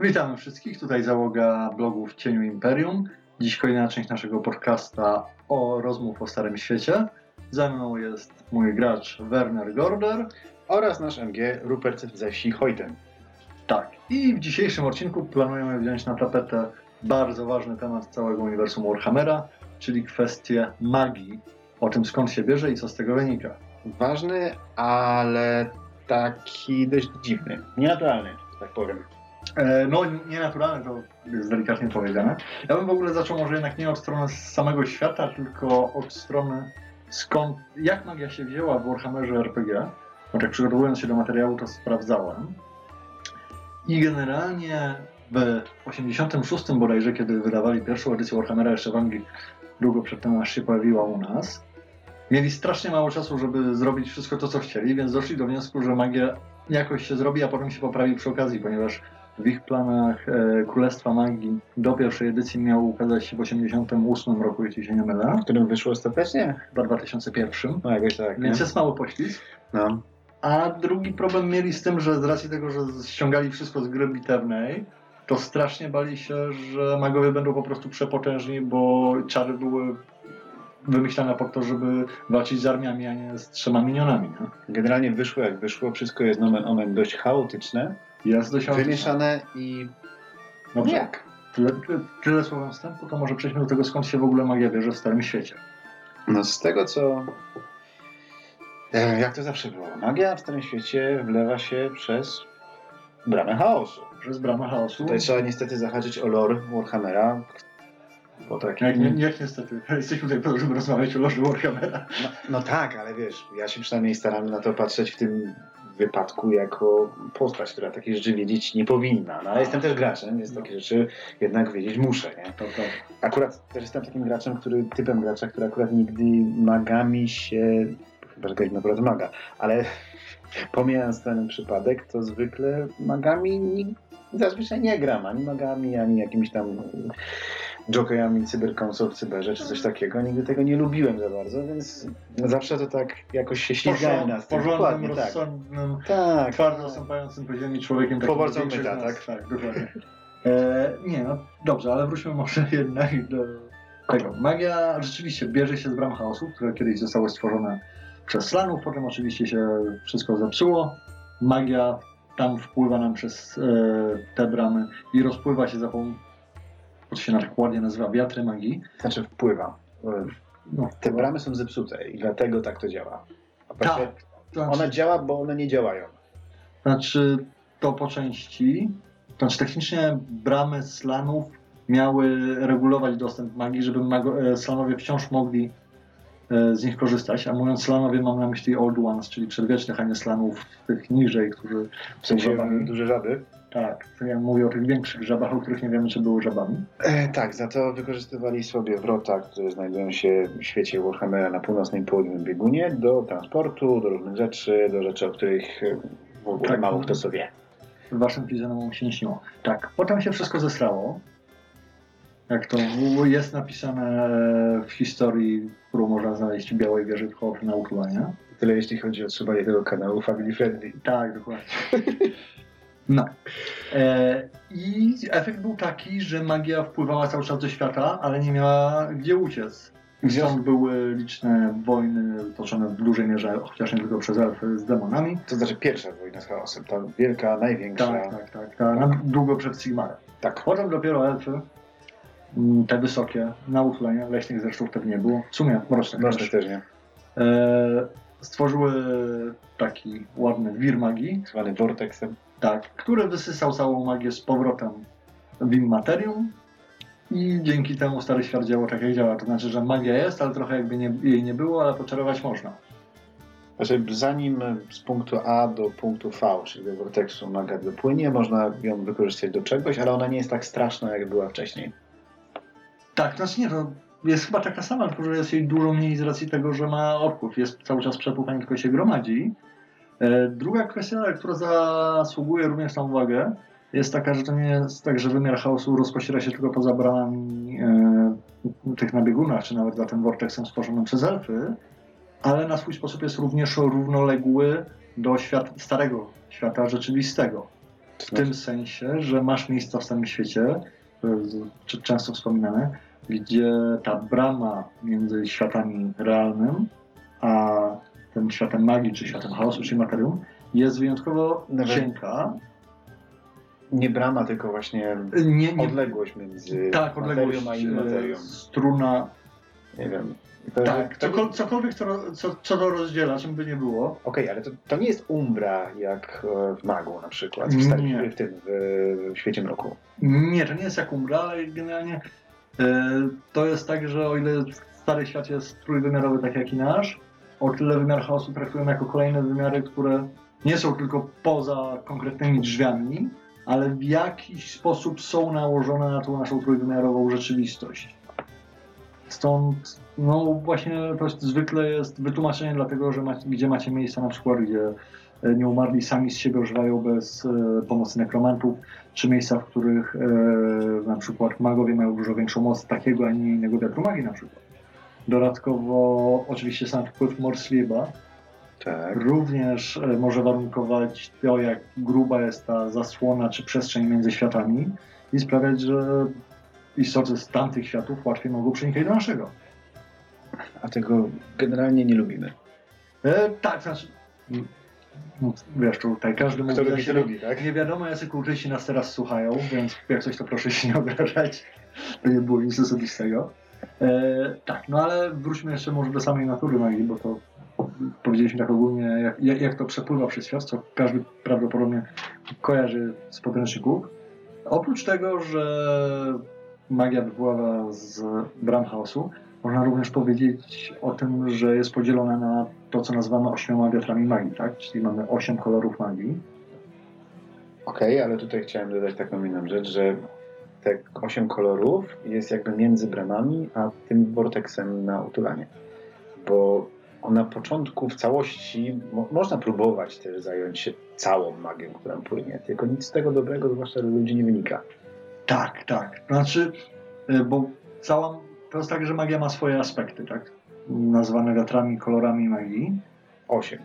Witamy wszystkich, tutaj załoga blogu w Cieniu Imperium. Dziś kolejna część naszego podcasta o rozmów o Starym Świecie. Ze mną jest mój gracz Werner Gorder. oraz nasz MG Rupert ze wsi. Tak, i w dzisiejszym odcinku planujemy wziąć na tapetę bardzo ważny temat całego uniwersum Warhammera, czyli kwestię magii. O tym skąd się bierze i co z tego wynika. Ważny, ale taki dość dziwny. Nienaturalny, tak powiem. E, No, nienaturalne to jest delikatnie powiedziane. Ja bym w ogóle zaczął może jednak nie od strony samego świata, tylko od strony skąd, jak magia się wzięła w Warhammerze RPG. Bo tak przygotowując się do materiału to sprawdzałem. I generalnie w 86 bodajże, kiedy wydawali pierwszą edycję Warhammera jeszcze w Anglii, długo przedtem aż się pojawiła u nas, mieli strasznie mało czasu, żeby zrobić wszystko to, co chcieli, więc doszli do wniosku, że magia jakoś się zrobi, a potem się poprawi przy okazji, ponieważ w ich planach e, Królestwa Magii do pierwszej edycji miało ukazać się w 88 roku, jeśli się nie mylę, W którym wyszło ostatecznie? chyba 2001, No jakoś tak, nie? więc jest mały poślizg. No. A drugi problem mieli z tym, że z racji tego, że ściągali wszystko z gry bitewnej, to strasznie bali się, że magowie będą po prostu przepotężni, bo czary były wymyślane po to, żeby walczyć z armiami, a nie z trzema minionami. Nie? Generalnie wyszło jak wyszło, wszystko jest nomen omen dość chaotyczne, Jest dość wymieszane i Dobrze. jak? Tyle, tyle, słowem wstępu, to może przejdźmy do tego, skąd się w ogóle magia bierze w Starym Świecie. No z tego co... E, Jak to zawsze było? Magia w Starym Świecie wlewa się przez bramę chaosu. Przez bramę chaosu. Tutaj trzeba niestety zahaczyć o lore Warhammera, bo tak... Jak, nie, nie, niestety, jesteśmy tutaj po to, żeby rozmawiać o loży Warhammera. No, no tak, ale wiesz, ja się przynajmniej staram na to patrzeć w tym wypadku jako postać, która takie rzeczy wiedzieć nie powinna. No ale jestem też graczem, więc takie rzeczy jednak wiedzieć muszę, nie? To, to. Akurat też jestem takim graczem, który, typem gracza, który akurat nigdy magami się, chyba że ktoś naprawdę maga, ale pomijając ten przypadek, to zwykle magami zazwyczaj nie gram, ani magami, ani jakimiś tam jokejami cyberkonsol w cyberze, czy coś takiego. Nigdy tego nie lubiłem za bardzo, więc zawsze to tak jakoś się ślizgałem na tym. porządnym, tak. rozsądnym, Tak, twardo stąpającym po ziemi człowiekiem. Poborcą myta, tak? Tak, dokładnie. E, nie, no dobrze, ale wróćmy może jednak do tego. Magia rzeczywiście bierze się z bram chaosu, które kiedyś zostały stworzone przez Slanów, potem oczywiście się wszystko zepsuło. Magia tam wpływa nam przez e, te bramy i rozpływa się za pomocą, to się tak ładnie nazywa, wiatry magii. znaczy wpływa. No, Te bramy są zepsute i dlatego tak to działa. A to znaczy, Ona działa, bo one nie działają. Znaczy, to po części. Znaczy, technicznie bramy slanów miały regulować dostęp magii, żeby mago, e, slanowie wciąż mogli e, z nich korzystać. A mówiąc slanowie, mam na myśli Old Ones, czyli przedwiecznych, a nie slanów tych niżej, którzy W sensie żabami. duże żaby. Tak, to ja mówię o tych większych żabach, o których nie wiemy, czy były żabami. E, tak, za to wykorzystywali sobie wrota, które znajdują się w świecie Warhammera na północnym i południowym biegunie do transportu, do różnych rzeczy, do rzeczy, o których e, w ogóle Tak. mało kto co wie. Waszym fizjonomom się nie śniło. Tak, potem się wszystko zesrało. Jak to w- jest napisane w historii, którą można znaleźć w Białej Wieży w Hołd na Utlanie. Tyle jeśli chodzi o trzymanie tego kanału Family Friendly. Tak, dokładnie. No. E, I efekt był taki, że magia wpływała cały czas do świata, ale nie miała gdzie uciec. Stąd były liczne wojny toczone w dużej mierze, chociaż nie tylko przez elfy, z demonami. To znaczy pierwsza wojna z chaosem, ta wielka, największa. Tak, tak, tak. Ta, na, długo przed Sigmarem. tak. Potem dopiero elfy, mm, te wysokie, na utlenie, leśnych zresztą wtedy nie było, w sumie mrocznych Mroczny też, też nie. e, stworzyły taki ładny wir magii, Zwany Vortexem. Tak, który wysysał całą magię z powrotem w immaterium i dzięki temu Stary Świat działał tak jak działa. To znaczy, że magia jest, ale trochę jakby nie, jej nie było, ale poczarować można. Znaczy, zanim z punktu A do punktu V, czyli do Vortexu maga dopłynie, można ją wykorzystać do czegoś, ale ona nie jest tak straszna, jak była wcześniej. Tak, znaczy nie, to jest chyba taka sama, tylko że jest jej dużo mniej z racji tego, że ma odpływ. Jest cały czas przepływanie, tylko się gromadzi. E, Druga kwestia, która zasługuje również na uwagę, jest taka, że to nie jest tak, że wymiar chaosu rozpościera się tylko poza bramami e, tych na biegunach, czy nawet za tym vortexem stworzonym przez elfy, ale na swój sposób jest również równoległy do świat, starego świata rzeczywistego. W tym sensie, że masz miejsca w samym świecie, c- często wspominane, gdzie ta brama między światami realnym tym światem magii, czy światem chaosu, czy materium, jest wyjątkowo Nawet- cienka. Nie brama, tylko właśnie Nie, nie, odległość między tak, odległość materią a inną materią. e, struna. Nie wiem. To, Tak, to, cokol- cokolwiek, co, ro- co, co to rozdziela, czym by nie było. Okej, ale to, to nie jest umbra jak e, w Magu na przykład, w, Nie. starej, w tym, w, w świecie mroku. Nie, to nie jest jak umbra, ale generalnie e, to jest tak, że o ile stary świat jest trójwymiarowy, tak jak i nasz, o tyle wymiar chaosu traktujemy jako kolejne wymiary, które nie są tylko poza konkretnymi drzwiami, ale w jakiś sposób są nałożone na tą naszą trójwymiarową rzeczywistość. Stąd, no właśnie to jest, zwykle jest wytłumaczenie dlatego, że macie, gdzie macie miejsca na przykład, gdzie e, nieumarli sami z siebie ożywają bez e, pomocy nekromantów, czy miejsca, w których e, na przykład magowie mają dużo większą moc takiego, a nie innego wiatru magii na przykład. Dodatkowo oczywiście sam wpływ Morslieba Tak. również e, może warunkować to, jak gruba jest ta zasłona czy przestrzeń między światami i sprawiać, że istoty z tamtych światów łatwiej mogą przenikać do naszego. A tego generalnie nie lubimy. E, tak, znaczy, no, wiesz, tutaj każdy mówi, lubi, się lubi, tak? Nie wiadomo, jacy kultyści nas teraz słuchają, więc jak coś, to proszę się nie obrażać. To nie było nic osobistego. E, tak, no ale wróćmy jeszcze może do samej natury magii, bo to powiedzieliśmy tak ogólnie, jak, jak, to przepływa przez świat, co każdy prawdopodobnie kojarzy z podręczników. Oprócz tego, że magia wypływa z bram chaosu, można również powiedzieć o tym, że jest podzielona na to, co nazywamy ośmioma wiatrami magii, tak? Czyli mamy osiem kolorów magii. Okej, ale tutaj chciałem dodać taką inną rzecz, że te osiem kolorów jest jakby między bramami, a tym vortexem na utulanie. Bo na początku w całości mo można próbować też zająć się całą magią, która płynie, tylko nic z tego dobrego, zwłaszcza dla ludzi, nie wynika. Tak, tak. Znaczy, y, bo cała. To jest tak, że magia ma swoje aspekty, tak? Nazwane wiatrami, kolorami magii. Osiem.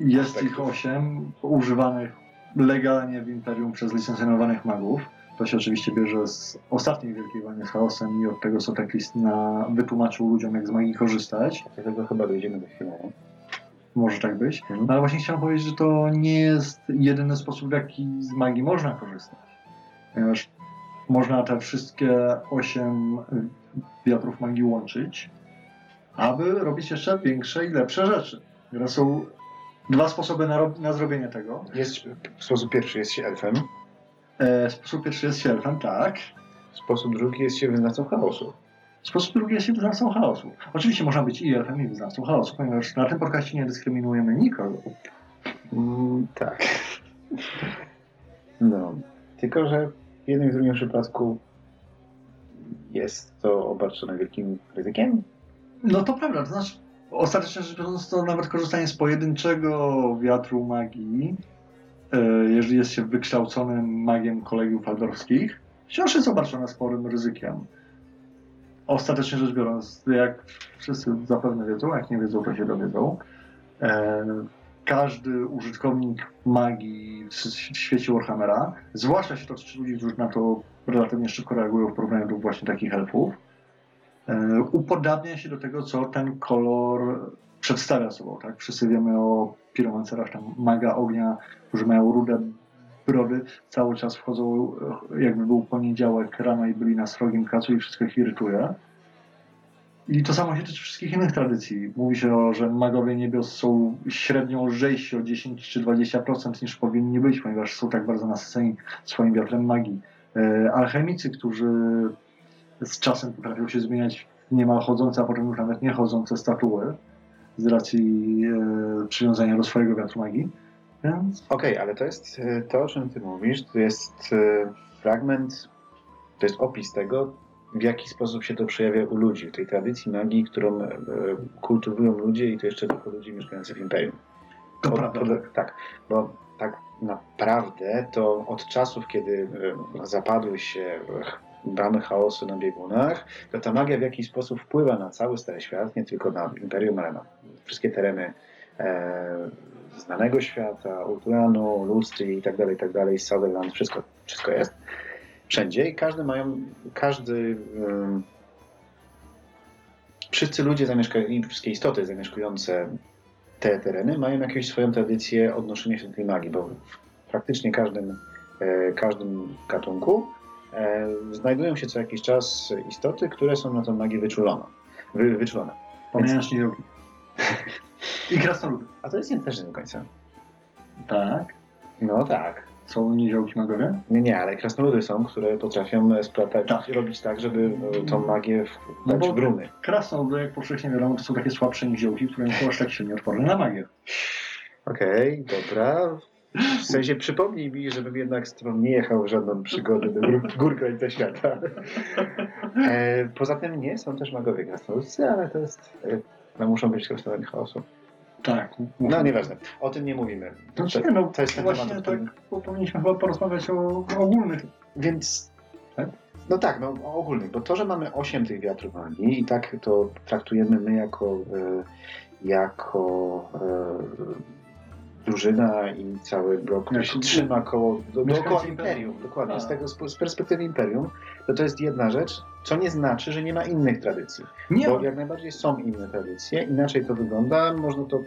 Jest Aspektów. ich osiem, używanych legalnie w Imperium przez licencjonowanych magów. To się oczywiście bierze z ostatniej Wielkiej Wojny z chaosem i od tego Soteklist na wytłumaczył ludziom, jak z magii korzystać. Do tego chyba dojdziemy do chwilę. nie? Może tak być. Mhm. No ale właśnie chciałem powiedzieć, że to nie jest jedyny sposób, w jaki z magii można korzystać. Ponieważ można te wszystkie osiem wiatrów magii łączyć, aby robić jeszcze większe i lepsze rzeczy. Teraz są dwa sposoby na, na zrobienie tego. Jest, sposób pierwszy jest się elfem, E, sposób pierwszy jest się elfem, tak. sposób drugi jest się wyznawcą chaosu. Sposób drugi jest się wyznawcą chaosu. Oczywiście można być i elfem, i wyznawcą chaosu, ponieważ na tym podcaście nie dyskryminujemy nikogo. Mm, tak. No, tylko że w jednym i drugim przypadku jest to obarczone wielkim ryzykiem. No to prawda, to znaczy ostatecznie rzecz biorąc to nawet korzystanie z pojedynczego wiatru magii, jeżeli jest się wykształconym magiem kolegiów waldorskich, wciąż jest obarczone sporym ryzykiem. Ostatecznie rzecz biorąc, jak wszyscy zapewne wiedzą, jak nie wiedzą, to się dowiedzą, e, każdy użytkownik magii w świecie Warhammera, zwłaszcza się to ludzi, którzy na to relatywnie szybko reagują w porównaniu do właśnie takich elfów, e, upodabnia się do tego, co ten kolor przedstawia sobą. Tak? Wszyscy wiemy o piromancerach, tam maga ognia, którzy mają rude brody, cały czas wchodzą, e, jakby był poniedziałek rano i byli na srogim kacu i wszystko ich irytuje. I to samo się tyczy wszystkich innych tradycji. Mówi się, o, że magowie niebios są średnio lżejsi o 10 czy 20% niż powinni być, ponieważ są tak bardzo nasyceni swoim wiatrem magii. E, Alchemicy, którzy z czasem potrafią się zmieniać w niemal chodzące, a potem już nawet nie chodzące statuły z racji e, przywiązania do swojego wiatru magii. Więc Okej, ale to jest e, to, o czym ty mówisz, to jest e, fragment, to jest opis tego, w jaki sposób się to przejawia u ludzi, w tej tradycji magii, którą e, kultywują ludzie i to jeszcze tylko ludzie mieszkający w Imperium. to prawda. Tak, bo tak naprawdę to od czasów, kiedy e, zapadły się bramy chaosu na biegunach, to ta magia w jakiś sposób wpływa na cały Stary Świat, nie tylko na Imperium, ale na wszystkie tereny e, znanego świata, Ulturanu, Lustri i tak dalej, i tak dalej, Sutherland, wszystko, wszystko jest. Wszędzie i każdy mają, każdy, wszyscy ludzie zamieszkający, i wszystkie istoty zamieszkujące te tereny mają jakąś swoją tradycję odnoszenia się do tej magii, bo w praktycznie każdym, e, każdym gatunku e, znajdują się co jakiś czas istoty, które są na tą magię wyczulone. Wy, wyczulone. Pomijając niziołki. I krasnoludy. A to jest nie też nie do końca. Tak. No tak. Są niziołki magowie? Nie, nie, ale krasnoludy są, które potrafią splatać, Tak. robić tak, żeby e, tą magię w, No w runy. Krasnoludy, jak powszechnie wiadomo, to są takie słabsze niziołki, które są aż tak silnie odporne na magię. Okej, dobra. W sensie przypomnij mi, żebym jednak z tobą nie jechał w żadną przygodę do gór, gór końca świata. E, poza tym nie, są też magowie krasnoludzcy, ale to jest... No muszą być krasnoludami chaosu. Tak. No nieważne, o tym nie mówimy. To, To, no, to jest ten właśnie temat, o tak, powinniśmy chyba porozmawiać o ogólnych. Więc... Tak? No tak, no ogólnie, bo to, że mamy 8 tych wiatrów magii i tak to traktujemy my jako, e, jako e, drużyna i cały blok, który się Jako- trzyma koło, do, dookoła imperium. imperium, dokładnie, A. z, tego, z, z perspektywy imperium, to to jest jedna rzecz, co nie znaczy, że nie ma innych tradycji. Nie, Bo jak najbardziej są inne tradycje, inaczej to wygląda, można to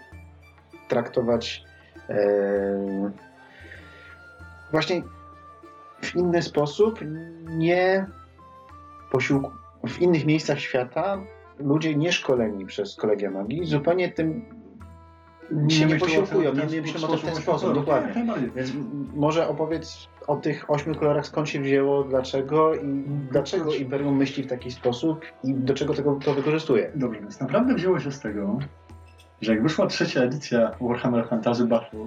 traktować e, właśnie w inny sposób, nie posiłku, w innych miejscach świata ludzie nieszkoleni przez kolegia magii zupełnie tym nie tym posiłkują, nie o tym w ten sposób, sposób, jak dokładnie. Najbardziej. Więc może opowiedz o tych ośmiu kolorach, skąd się wzięło, dlaczego i dlaczego Imperium myśli w taki sposób i do czego tego to wykorzystuje. Dobrze, więc naprawdę wzięło się z tego, że jak wyszła trzecia edycja Warhammer Fantasy Battle,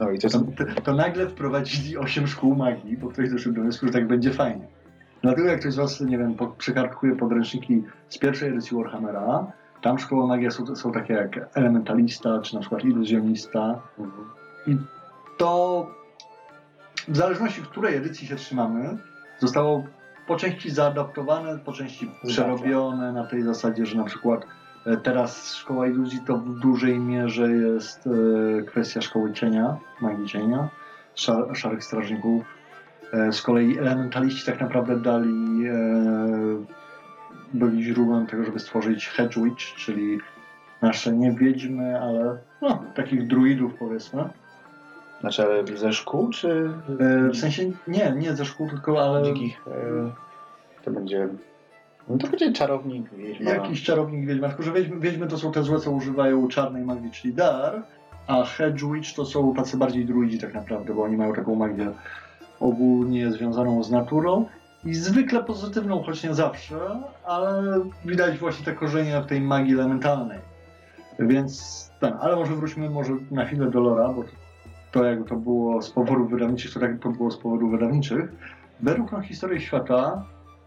No i to to, to, nagle wprowadzili 8 szkół magii, bo ktoś doszedł do wniosku, że tak będzie fajnie. Dlatego jak ktoś z Was, nie wiem, po, przekartkuje podręczniki z pierwszej edycji Warhammera, tam szkoły magii są, są takie jak elementalista, czy na przykład iluzjonista. To w zależności, której edycji się trzymamy, zostało po części zaadaptowane, po części przerobione na tej zasadzie, że na przykład e, teraz szkoła iluzji to w dużej mierze jest e, kwestia szkoły cienia, magii cienia, szar, szarych strażników. E, Z kolei elementaliści tak naprawdę dali, byli źródłem tego, żeby stworzyć Hedge Witch, czyli nasze nie wiedźmy, ale no, takich druidów powiedzmy. Znaczy, ale ze szkół, czy E, W sensie nie, nie ze szkół, tylko ale dzikich? E, to będzie. No to będzie czarownik, wiedźma. jakiś czarownik wiedźma. Tylko, że wiedźmy, wiedźmy to są te złe, co używają czarnej magii, czyli dar, a Hedge Witch to są tacy bardziej druidzi tak naprawdę, bo oni mają taką magię ogólnie związaną z naturą i zwykle pozytywną, choć nie zawsze, ale widać właśnie te korzenie w tej magii elementalnej. Więc ten, ale może wróćmy może na chwilę do Lora, bo to jak to było z powodów wydawniczych, to tak to było z powodów wydawniczych. Według na historii świata,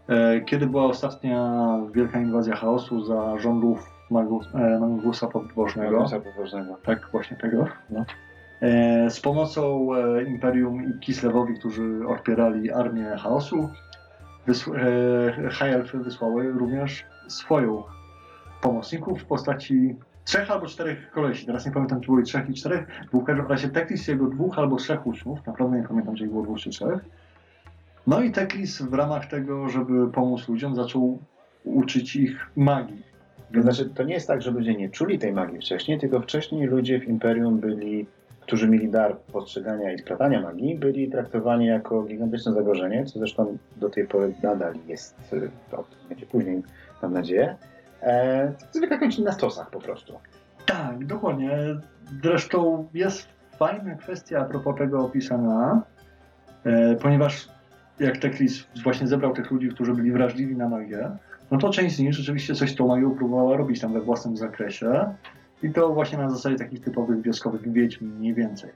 e, kiedy była ostatnia wielka inwazja chaosu za rządów Magus, e, Magusa Podwożnego, Magusa Podwożnego. tak właśnie tego, No. e, z pomocą e, Imperium i Kislewowi, którzy odpierali armię chaosu, wysł- e, wysłały również swoją pomocników w postaci trzech albo czterech kolesi. Teraz nie pamiętam, czy było ich trzech i czterech. Był w każdym razie Teklis i jego dwóch albo trzech uczniów. Naprawdę nie pamiętam, czy ich było dwóch czy trzech. No i Teklis w ramach tego, żeby pomóc ludziom, zaczął uczyć ich magii. To znaczy, to nie jest tak, że ludzie nie czuli tej magii wcześniej, tylko wcześniej ludzie w Imperium byli, którzy mieli dar postrzegania i sprawania magii, byli traktowani jako gigantyczne zagrożenie, co zresztą do tej pory nadal jest, y, to będzie później, mam nadzieję. E, zwykle kończy na stosach po prostu. Tak, dokładnie. Zresztą jest fajna kwestia a propos tego opisana, e, ponieważ jak Teklis właśnie zebrał tych ludzi, którzy byli wrażliwi na magię, no to część z nich rzeczywiście coś z tą magią próbowała robić tam we własnym zakresie i to właśnie na zasadzie takich typowych wioskowych wiedźm mniej więcej.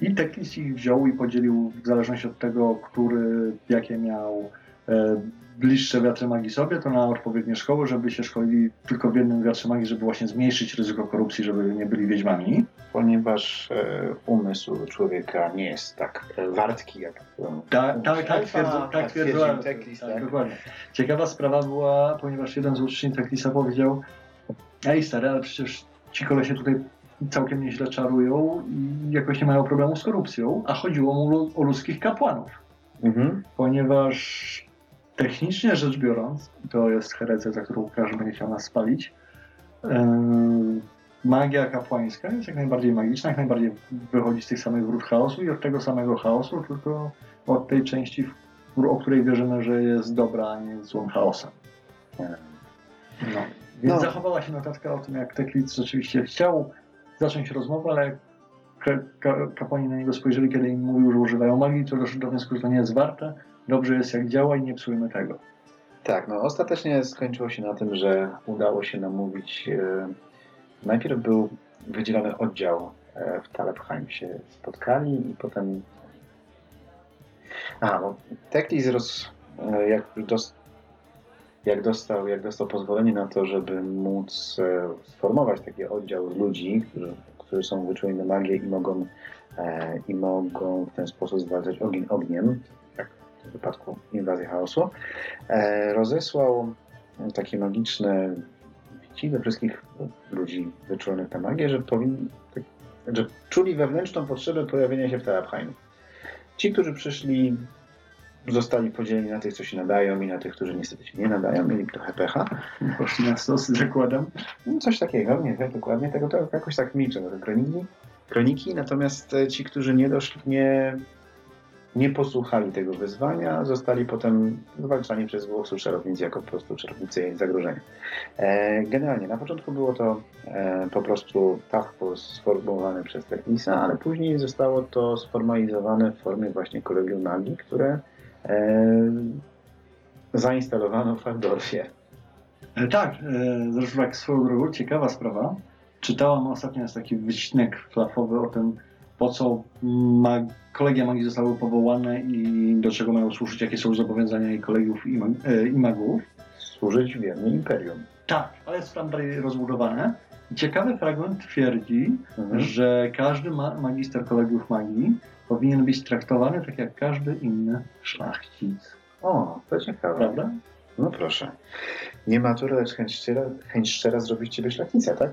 I Teklis ich wziął i podzielił w zależności od tego, który jakie miał e, bliższe wiatry magii sobie, to na odpowiednie szkoły, żeby się szkolili tylko w jednym wiatrze magii, żeby właśnie zmniejszyć ryzyko korupcji, żeby nie byli wiedźmami. Ponieważ e, umysł człowieka nie jest tak e, wartki jak um, Tak, umysł tak, tak, tak tak twierdzą. twierdził Teklis, tak, tak. dokładnie. Ciekawa sprawa była, ponieważ jeden z uczniów Teklisa powiedział Ej stary, ale przecież ci kolesie tutaj całkiem nieźle czarują i jakoś nie mają problemu z korupcją, a chodziło mu o ludzkich kapłanów, Mhm. ponieważ technicznie rzecz biorąc, to jest herezja, za którą każdy będzie chciał nas spalić, em, magia kapłańska jest jak najbardziej magiczna, jak najbardziej wychodzi z tych samych wrót chaosu i od tego samego chaosu, tylko od tej części, o której wierzymy, że jest dobra, a nie jest złym chaosem. No. Więc No. zachowała się notatka o tym, jak Teklic rzeczywiście chciał zacząć rozmowę, ale kapłani na niego spojrzeli, kiedy im mówił, że używają magii, to doszli do wniosku, że to nie jest warte. Dobrze jest jak działa i nie psujmy tego. Tak, no ostatecznie skończyło się na tym, że udało się namówić. E, najpierw był wydzielony oddział e, w Talepheim się spotkali i potem. A, bo Teklis roz, e, jak, dos, jak, dostał, jak dostał pozwolenie na to, żeby móc e, sformować taki oddział ludzi, którzy, którzy są wyczuleni na magię i mogą, e, i mogą w ten sposób zwalczać ogień ogniem, jak w wypadku inwazję chaosu, e, rozesłał takie magiczne wici do wszystkich ludzi wyczulonych na magię, że powinni, tak, że czuli wewnętrzną potrzebę pojawienia się w Talabheim. Ci, którzy przyszli, zostali podzieleni na tych, co się nadają i na tych, którzy niestety się nie nadają, mieli trochę pecha. Poszli na stos z zakładem. No, coś takiego, nie wiem dokładnie tego, to jakoś tak milczę na te kroniki. kroniki. Natomiast e, ci, którzy nie doszli, nie, nie posłuchali tego wyzwania, zostali potem zwalczani przez głosu czarownic jako po prostu czarownicy zagrożenia. E, generalnie na początku było to e, po prostu task force sformułowane przez Teklisa, ale później zostało to sformalizowane w formie właśnie kolegium magii, które zainstalowano w Waldorfie. E, tak, e, zresztą tak swoją drogą, ciekawa sprawa. Czytałam ostatnio jest taki wycinek flafowy o tym, po co mag- kolegia magii zostały powołane i do czego mają służyć, jakie są zobowiązania i kolegiów i, mag- e, i magów. Służyć wiernie imperium. Tak, ale jest tam dalej rozbudowane. Ciekawy fragment twierdzi, Mhm. że każdy ma- magister kolegiów magii powinien być traktowany tak jak każdy inny szlachcic. O, to ciekawe. Prawda? No proszę. Nie maturę, lecz chęć szczera, chęć szczera zrobić ciebie szlachcica, tak?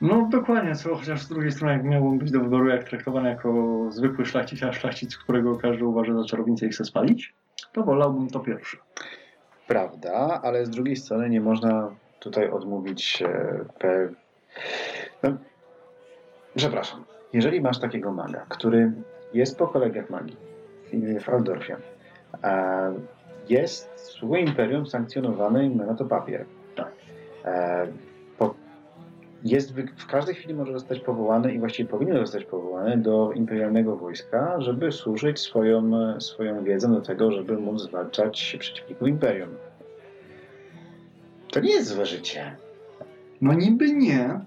No dokładnie, co, chociaż z drugiej strony jak miałbym być do wyboru jak traktowany jako zwykły szlachcic, a szlachcic, którego każdy uważa za czarownicę i chce spalić, to wolałbym to pierwsze. Prawda, ale z drugiej strony nie można tutaj odmówić e, pe... no, Przepraszam. Jeżeli masz takiego maga, który jest po kolegach magii w, w Aldorfie, a jest złe imperium sankcjonowane i ma na to papier. Tak. E, jest w każdej chwili może zostać powołany i właściwie powinien zostać powołany do imperialnego wojska, żeby służyć swoją, swoją wiedzą do tego, żeby móc zwalczać przeciwników imperium. To nie jest złe życie. No niby nie.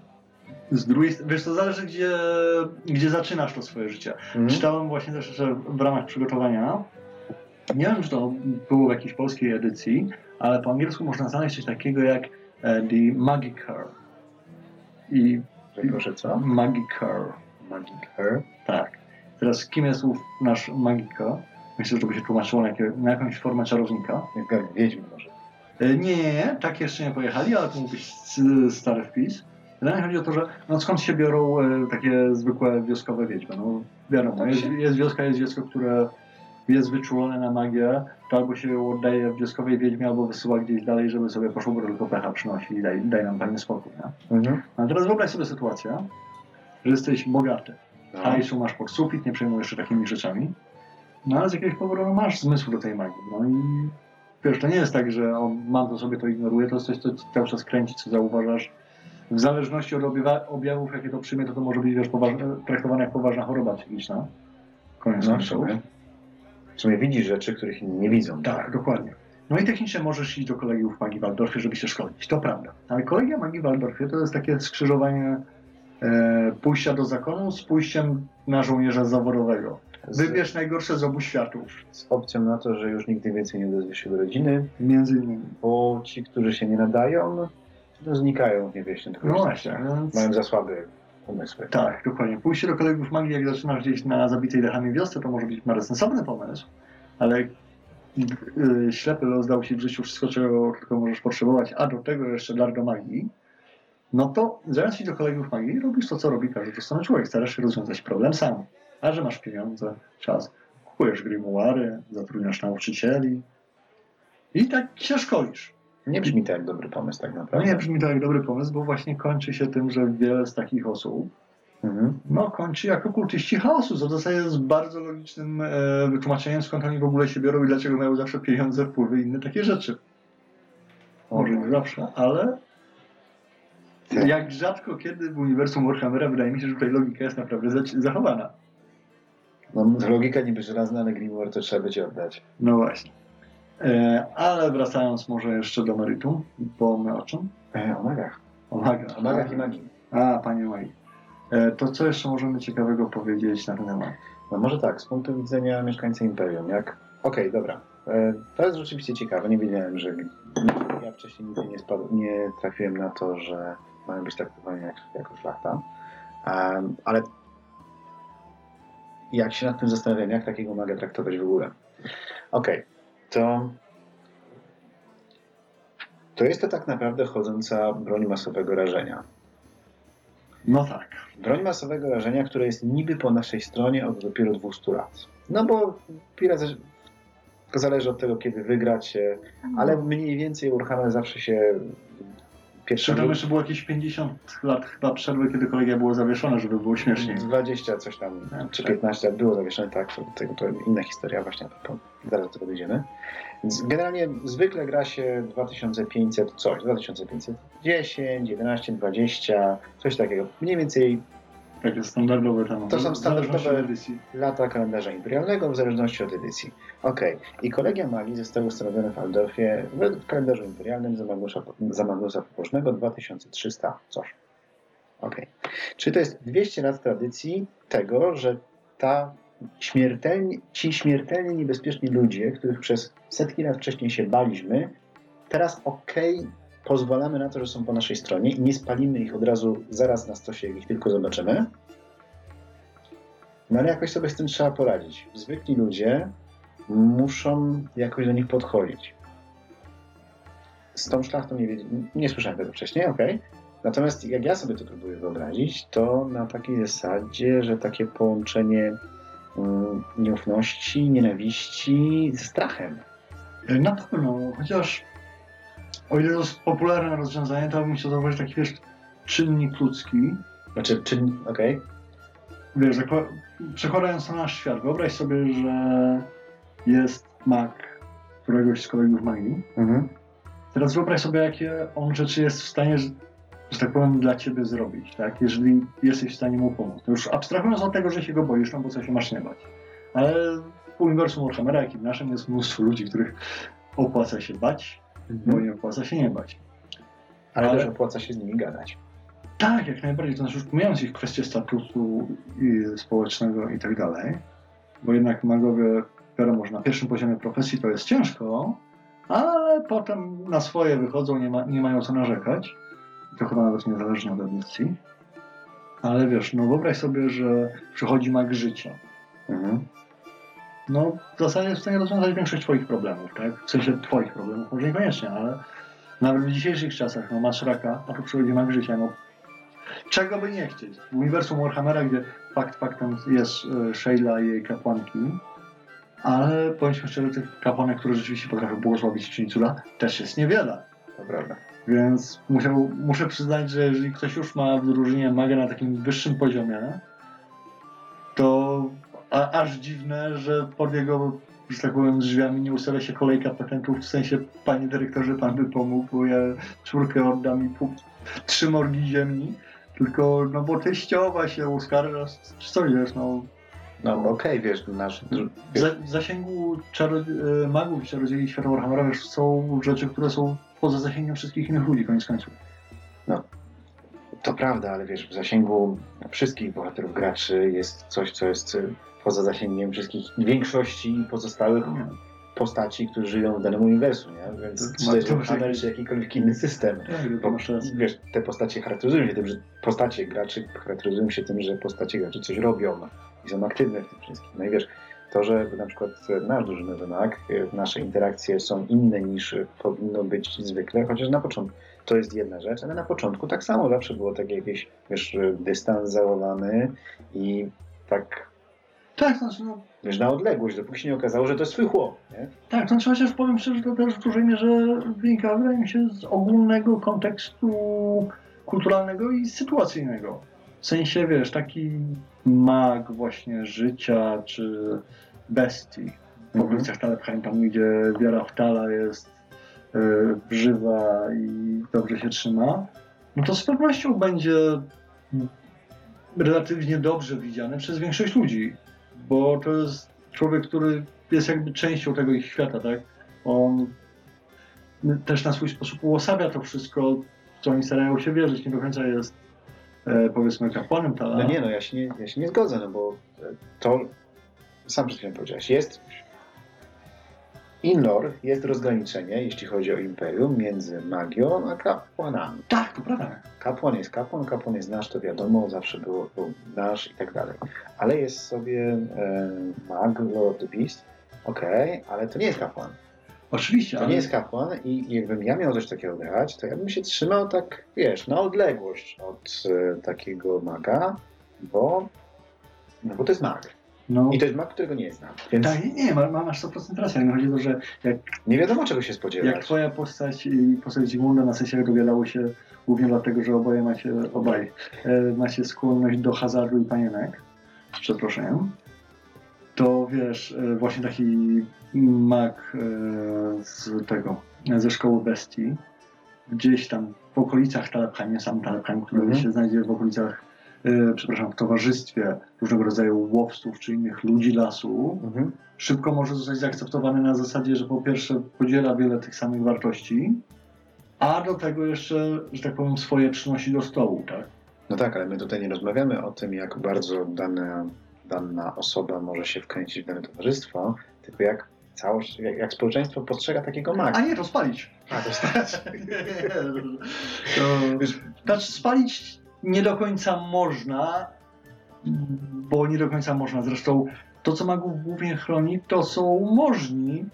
Z drugiej wiesz, to zależy gdzie, gdzie zaczynasz to swoje życie. Mhm. Czytałem właśnie też że w ramach przygotowania, nie wiem czy to było w jakiejś polskiej edycji, ale po angielsku można znaleźć coś takiego jak e, The Magicker. I proszę co? Magicker. Magiker. Tak. Teraz kim jest ów nasz Magiker? Myślę, że by się tłumaczyło na, jakie, na jakąś formę czarownika. Jak wiedźmy może. E, Nie, nie, nie, tak jeszcze nie pojechali, ale to mógł być stary wpis. Się chodzi o to, że no skąd się biorą e, takie zwykłe wioskowe wiedźmy. No wiadomo, Tak jest, jest wioska, jest dziecko, które jest wyczulone na magię, to albo się ją oddaje wioskowej wiedźmie, albo wysyła gdzieś dalej, żeby sobie poszło, bo tylko pecha przynosi i daj, daj nam fajny spokój. Nie? Mhm. A teraz wyobraź sobie sytuację, że jesteś bogaty, No. hajsu masz pod sufit, nie przejmujesz się takimi rzeczami, no ale z jakiegoś powodu no, masz zmysł do tej magii. No i wiesz, to nie jest tak, że on, mam to sobie to ignoruje, to jest coś, co cały czas kręci, co zauważasz. W zależności od objawów, jakie to przyjmie, to to może być wiesz, traktowane jak poważna choroba psychiczna. Koniec No, w końców. sumie. W sumie widzisz rzeczy, których inni nie widzą. Tak, dokładnie. No i technicznie możesz iść do kolegiów magii w Waldorfie, żeby się szkolić. To prawda. Ale kolegia magii Waldorfie to jest takie skrzyżowanie e, pójścia do zakonu z pójściem na żołnierza zawodowego. Z, Wybierz najgorsze z obu światów. z opcją na to, że już nigdy więcej nie odezwiesz się do rodziny, Między innymi. bo ci, którzy się nie nadają, no znikają w niewieśniach. No właśnie, więc... Mają za słaby umysły. Tak, dokładnie. Pójście do kolegów magii, jak zaczynasz gdzieś na zabitej dechami wiosce, to może być miarę sensowny pomysł, ale yy, ślepy los dał ci w życiu wszystko, czego tylko możesz potrzebować, a do tego jeszcze dar do magii, no to zamiast iść do kolegów magii, robisz to, co robi każdy dostojny człowiek. Starasz się rozwiązać problem sam. A że masz pieniądze, czas, kupujesz grimoire, zatrudniasz nauczycieli i tak się szkolisz. Nie brzmi to jak dobry pomysł tak No naprawdę. nie brzmi to jak dobry pomysł, bo właśnie kończy się tym, że wiele z takich osób Mhm. no, kończy jako kultyści chaosu, co w zasadzie jest bardzo logicznym e, wytłumaczeniem, skąd oni w ogóle się biorą i dlaczego mają zawsze pieniądze, wpływy i inne takie rzeczy. Może nie zawsze, ale Tak. jak rzadko kiedy w uniwersum Warhammera wydaje mi się, że tutaj logika jest naprawdę za- zachowana. No, logika niby żelazna, ale Grimoire to trzeba będzie oddać. No właśnie. E, ale wracając może jeszcze do meritum, bo my o czym? E, o magach. O magach. O magach i magii. A, panie Magi. E, to co jeszcze możemy ciekawego powiedzieć na ten temat? No może tak, z punktu widzenia mieszkańca Imperium, jak... Okej, dobra. E, to jest rzeczywiście ciekawe. Nie wiedziałem, że... Ja wcześniej nigdy nie, spadł, nie trafiłem na to, że mają być traktowani jak, jako szlachta. Em, ale jak się nad tym zastanawiam, jak takiego maga traktować w ogóle? Okej, to... To jest to tak naprawdę chodząca broń masowego rażenia. No tak. Broń masowego rażenia, która jest niby po naszej stronie od dopiero 200 lat. No bo Pirat to zależy od tego, kiedy wygracie, ale mniej więcej Warhammer zawsze się pierwszy Czy tam jeszcze było jakieś 50 lat chyba przerwy, kiedy kolegia było zawieszone, żeby było śmieszniej. 20 coś tam, czy Tak. 15 lat było zawieszone, tak, to, to, to inna historia właśnie, to, to, zaraz do tego dojdziemy. Więc generalnie zwykle gra się 2500 coś, 2510, 11, 20, coś takiego. Mniej więcej Takie standardowe tam. To są standardowe- edycji. lata kalendarza imperialnego w zależności od edycji. Okej. I kolegia magii zostały ustanowione w Aldorfie w kalendarzu imperialnym za Magnusa, za Magnusa Pobożnego 2300 coś. Okej. Czy to jest 200 lat tradycji tego, że ta śmiertelni, ci śmiertelnie niebezpieczni ludzie, których przez setki lat wcześniej się baliśmy, teraz okej, pozwalamy na to, że są po naszej stronie i nie spalimy ich od razu zaraz na stosie, jak ich tylko zobaczymy. No ale jakoś sobie z tym trzeba poradzić. Zwykli ludzie muszą jakoś do nich podchodzić. Z tą szlachtą nie, nie słyszałem tego wcześniej, okej. Natomiast jak ja sobie to próbuję wyobrazić, to na takiej zasadzie, że takie połączenie mm, nieufności, nienawiści ze strachem. Na pewno, chociaż o ile to jest popularne rozwiązanie, to bym chciał zauważyć taki wiesz, czynnik ludzki. Znaczy, czy, okej, Wiesz, zakła- przekładając na nasz świat, wyobraź sobie, że jest mag któregoś z kolegów magii. mhm. Teraz wyobraź sobie, jakie on rzeczy jest w stanie, że, że tak powiem, dla ciebie zrobić, tak? Jeżeli jesteś w stanie mu pomóc. To już abstrahując od tego, że się go boisz, no bo co się masz nie bać. Ale w uniwersum Warhammera, jak i w naszym, jest mnóstwo ludzi, których opłaca się bać, bo nie opłaca się nie bać. ale, Ale- też opłaca się z nimi gadać. Tak, jak najbardziej. To znaczy już pomijając ich kwestie statusu i społecznego i tak dalej, bo jednak magowie, wiadomo, że na pierwszym poziomie profesji to jest ciężko, ale potem na swoje wychodzą, nie, ma, nie mają co narzekać. I to chyba nawet niezależnie od edycji. Ale wiesz, no wyobraź sobie, że przychodzi mag życia. Mhm. No w zasadzie jest w stanie rozwiązać większość twoich problemów, tak? W sensie twoich problemów, może niekoniecznie, ale nawet w dzisiejszych czasach, no masz raka, a tu przychodzi mag życia, no czego by nie chcieć. W uniwersum Warhammera, gdzie fakt faktem jest e, Sheila i jej kapłanki, ale bądźmy szczerzy, tych kapłanek, które rzeczywiście potrafią błogosławić czynić cuda, też jest niewiele. To prawda. Więc musiał, muszę przyznać, że jeżeli ktoś już ma w drużynie magę na takim wyższym poziomie, a, aż dziwne, że pod jego, że tak powiem, drzwiami nie ustawia się kolejka patentów, w sensie, panie dyrektorze, pan by pomógł, bo ja czwórkę oddam i pół, trzy morgi ziemi, tylko, no bo teściowa się uskarża, czy co wiesz, no, No okej, wiesz, nasz... w za- w zasięgu czaro- e, magów i czarodziei świata Warhammera wiesz, są rzeczy, które są poza zasięgiem wszystkich innych ludzi, koniec końców. To prawda, ale wiesz, w zasięgu wszystkich bohaterów graczy jest coś, co jest y, poza zasięgiem wszystkich, większości pozostałych postaci, którzy żyją w danym uniwersum, nie? Więc czy to jest czy jakikolwiek inny system. Tak, Bo, wiesz, te postacie charakteryzują się tym, że postacie graczy charakteryzują się tym, że postacie graczy coś robią i są aktywne w tym wszystkim. No i wiesz, to, że na przykład nasz drużynowy mag, y, nasze interakcje są inne niż powinno być zwykle, chociaż na początku, To jest jedna rzecz, ale na początku tak samo zawsze było takie jakieś, wiesz, dystans zachowany i tak, Tak, znaczy, no, wiesz, na odległość, dopóki się nie okazało, że to jest twój chłop, nie? tak, znaczy chociaż powiem szczerze, to też w dużej mierze wynika, wydaje mi się, z ogólnego kontekstu kulturalnego i sytuacyjnego. W sensie, wiesz, taki mag właśnie życia, czy bestii w Mhm. okolicach Talepheim, tam gdzie wiara w Tala jest e, żywa i dobrze się trzyma, no to z pewnością będzie relatywnie dobrze widziany przez większość ludzi, bo to jest człowiek, który jest jakby częścią tego ich świata, tak? On też na swój sposób uosabia to wszystko, co oni starają się wierzyć, nie do końca jest e, powiedzmy kapłanem Tala. No nie, no ja się nie, ja się nie zgodzę, no bo to sam przed chwilą powiedziałeś, jest in-lore, jest rozgraniczenie, jeśli chodzi o imperium, między magią a kapłanami. Tak, to prawda. Kapłan jest kapłan, kapłan jest nasz, to wiadomo, zawsze było, był nasz i tak dalej. Ale jest sobie e, mag, Lord Beast, okej, ale to nie jest kapłan. Oczywiście, To ale nie jest kapłan i jakbym ja miał coś takiego grać, to ja bym się trzymał tak, wiesz, na odległość od e, takiego maga, bo, no bo to jest mag. No, I to jest mag, którego nie znam. Więc tak, nie, nie, ma- ma- masz 100% racji, ale mi chodzi o to, że jak, nie wiadomo czego się jak spodziewać. twoja postać i postać Zygmunda na sesjach dowiadały się głównie dlatego, że oboje macie, obaj e, macie skłonność do hazardu i panienek, z przeproszeniem, to wiesz, e, właśnie taki mag e, z tego, ze szkoły bestii, gdzieś tam w okolicach nie sam Talepheim, który Mhm. się znajdzie w okolicach, przepraszam, w towarzystwie różnego rodzaju łowców czy innych ludzi lasu, Mhm. szybko może zostać zaakceptowany na zasadzie, że po pierwsze podziela wiele tych samych wartości, a do tego jeszcze, że tak powiem, swoje przynosi do stołu, tak? No tak, ale my tutaj nie rozmawiamy o tym, jak bardzo dana, dana osoba może się wkręcić w dane towarzystwo, tylko jak całość, jak, jak społeczeństwo postrzega takiego maga. A nie, to spalić. A, to nie, to, znaczy spalić nie do końca można, bo nie do końca można. Zresztą to, co magów głównie chroni, to są możni,